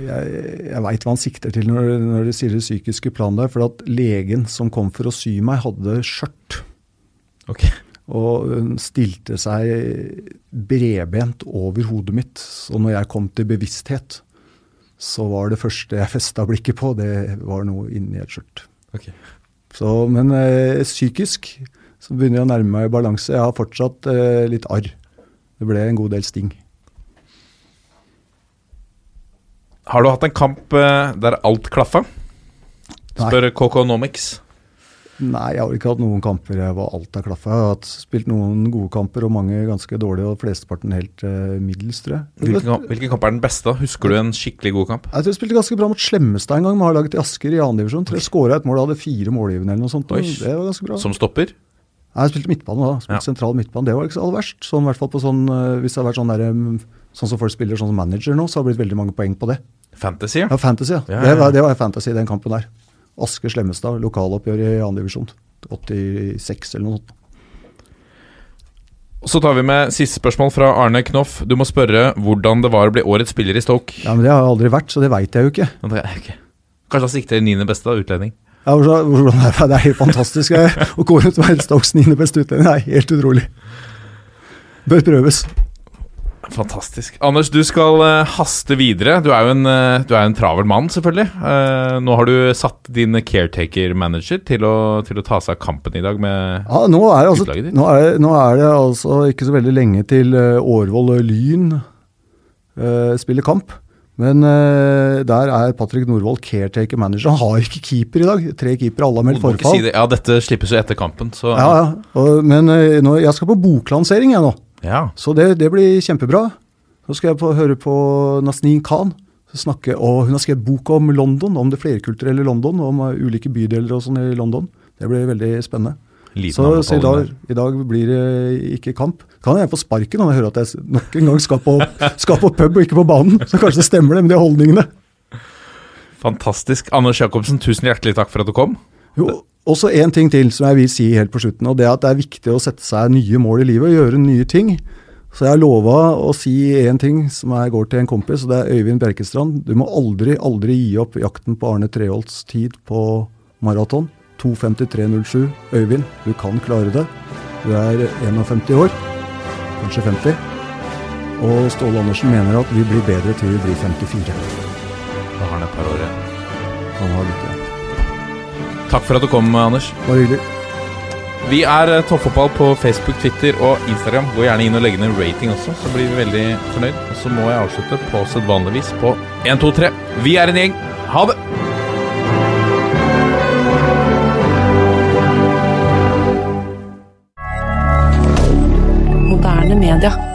Jeg, jeg veit hva han sikter til når, når de sier det psykiske plan der, for at legen som kom for å sy meg, hadde skjørt. Okay. Og hun stilte seg bredbent over hodet mitt. Så når jeg kom til bevissthet, så var det første jeg festa blikket på, det var noe inni et skjørt. Okay. Så, men eh, psykisk så begynner jeg å nærme meg balanse. Jeg har fortsatt eh, litt arr. Det ble en god del sting. Har du hatt en kamp eh, der alt klaffa? Spør Kokonomics. Nei, jeg har ikke hatt noen kamper jeg alt har klaffa. Jeg har hatt, spilt noen gode kamper og mange ganske dårlige, og flesteparten helt eh, middels, tror jeg. Hvilken, kamp- hvilken kamp er den beste? Husker du en skikkelig god kamp? Jeg tror jeg spilte ganske bra mot Slemmestad en gang, med A-laget i Asker i 2. divisjon. Skåra et mål og hadde fire målgivende eller noe sånt. Oi. Det var ganske bra. Som stopper? Nei, jeg spilte midtbane da. Spilte Ja. Sentral midtbane. Det var ikke så aller verst. Sånn, hvert fall på sånn, eh, hvis det har vært sånn, der, sånn som folk spiller sånn som manager nå, så har det blitt veldig mange poeng på det. Fantasy, ja. Ja, Fantasy, ja. Ja, ja, Det, var, det var fantasy, den kampen der. Asker Slemmestad, lokaloppgjør i 2. divisjon. 86 eller noe sånt. Så tar vi med siste spørsmål fra Arne Knoff. Du må spørre hvordan det var å bli årets spiller i Stoke. Ja, men Det har jeg aldri vært, så det veit jeg jo ikke- Kanskje han sikter niende beste, av utlending. Ja, hvordan er det? det er helt fantastisk. Å og være Stokes niende beste utlending, det er helt utrolig. Bør prøves. Fantastisk. Anders, du skal eh, haste videre. Du er jo en, eh, du er en travel mann, selvfølgelig. Eh, nå har du satt din caretaker-manager til, til å ta seg av kampen i dag med Ja, nå er, det altså, nå, er, det- nå er det altså ikke så veldig lenge til Årvoll Lyn spiller kamp. Men uh, der er Patrick Norvoll caretaker manager. Han har ikke keeper i dag. Tre keepere, alle har meldt forfall. si det. Ja, dette slippes jo etter kampen, så Ja, ja. Og, men uh, nå, jeg skal på boklansering jeg nå, Ja. så det, det blir kjempebra. Så skal jeg på, høre på Nasneen Khan snakke, og hun har skrevet bok om London, om det flerkulturelle London, om eh, ulike bydeler og sånn i London. Det blir veldig spennende. Så, så i, dag, i dag blir det ikke kamp. Kan jeg få sparken når jeg hører at jeg nok en gang skal på, skal på pub og ikke på banen? Så kanskje det stemmer det med de holdningene. Fantastisk. Anders Jacobsen, tusen hjertelig takk for at du kom. Jo, også en ting til som jeg vil si helt på slutten, og det er at det er viktig å sette seg nye mål i livet og gjøre nye ting. Så jeg har lova å si én ting som jeg går til en kompis, og det er Øyvind Bjerkestrand. Du må aldri, aldri gi opp jakten på Arne Treholts tid på maraton. 2.53,07. Øyvind, du kan klare det. Du er 51 år, kanskje 50. Og Ståle Andersen mener at vi blir bedre til vi blir 54. Da har han et par år igjen. Han har litt igjen. Takk for at du kom, Anders. Bare hyggelig. Vi er eh, Toppfotball på Facebook, Twitter og Instagram. Gå gjerne inn og legge ned rating også, så blir vi veldig fornøyd. Og så må jeg avslutte på sedvanlig vis på 1, 2, 3. Vi er en gjeng. Ha det! Moderne media.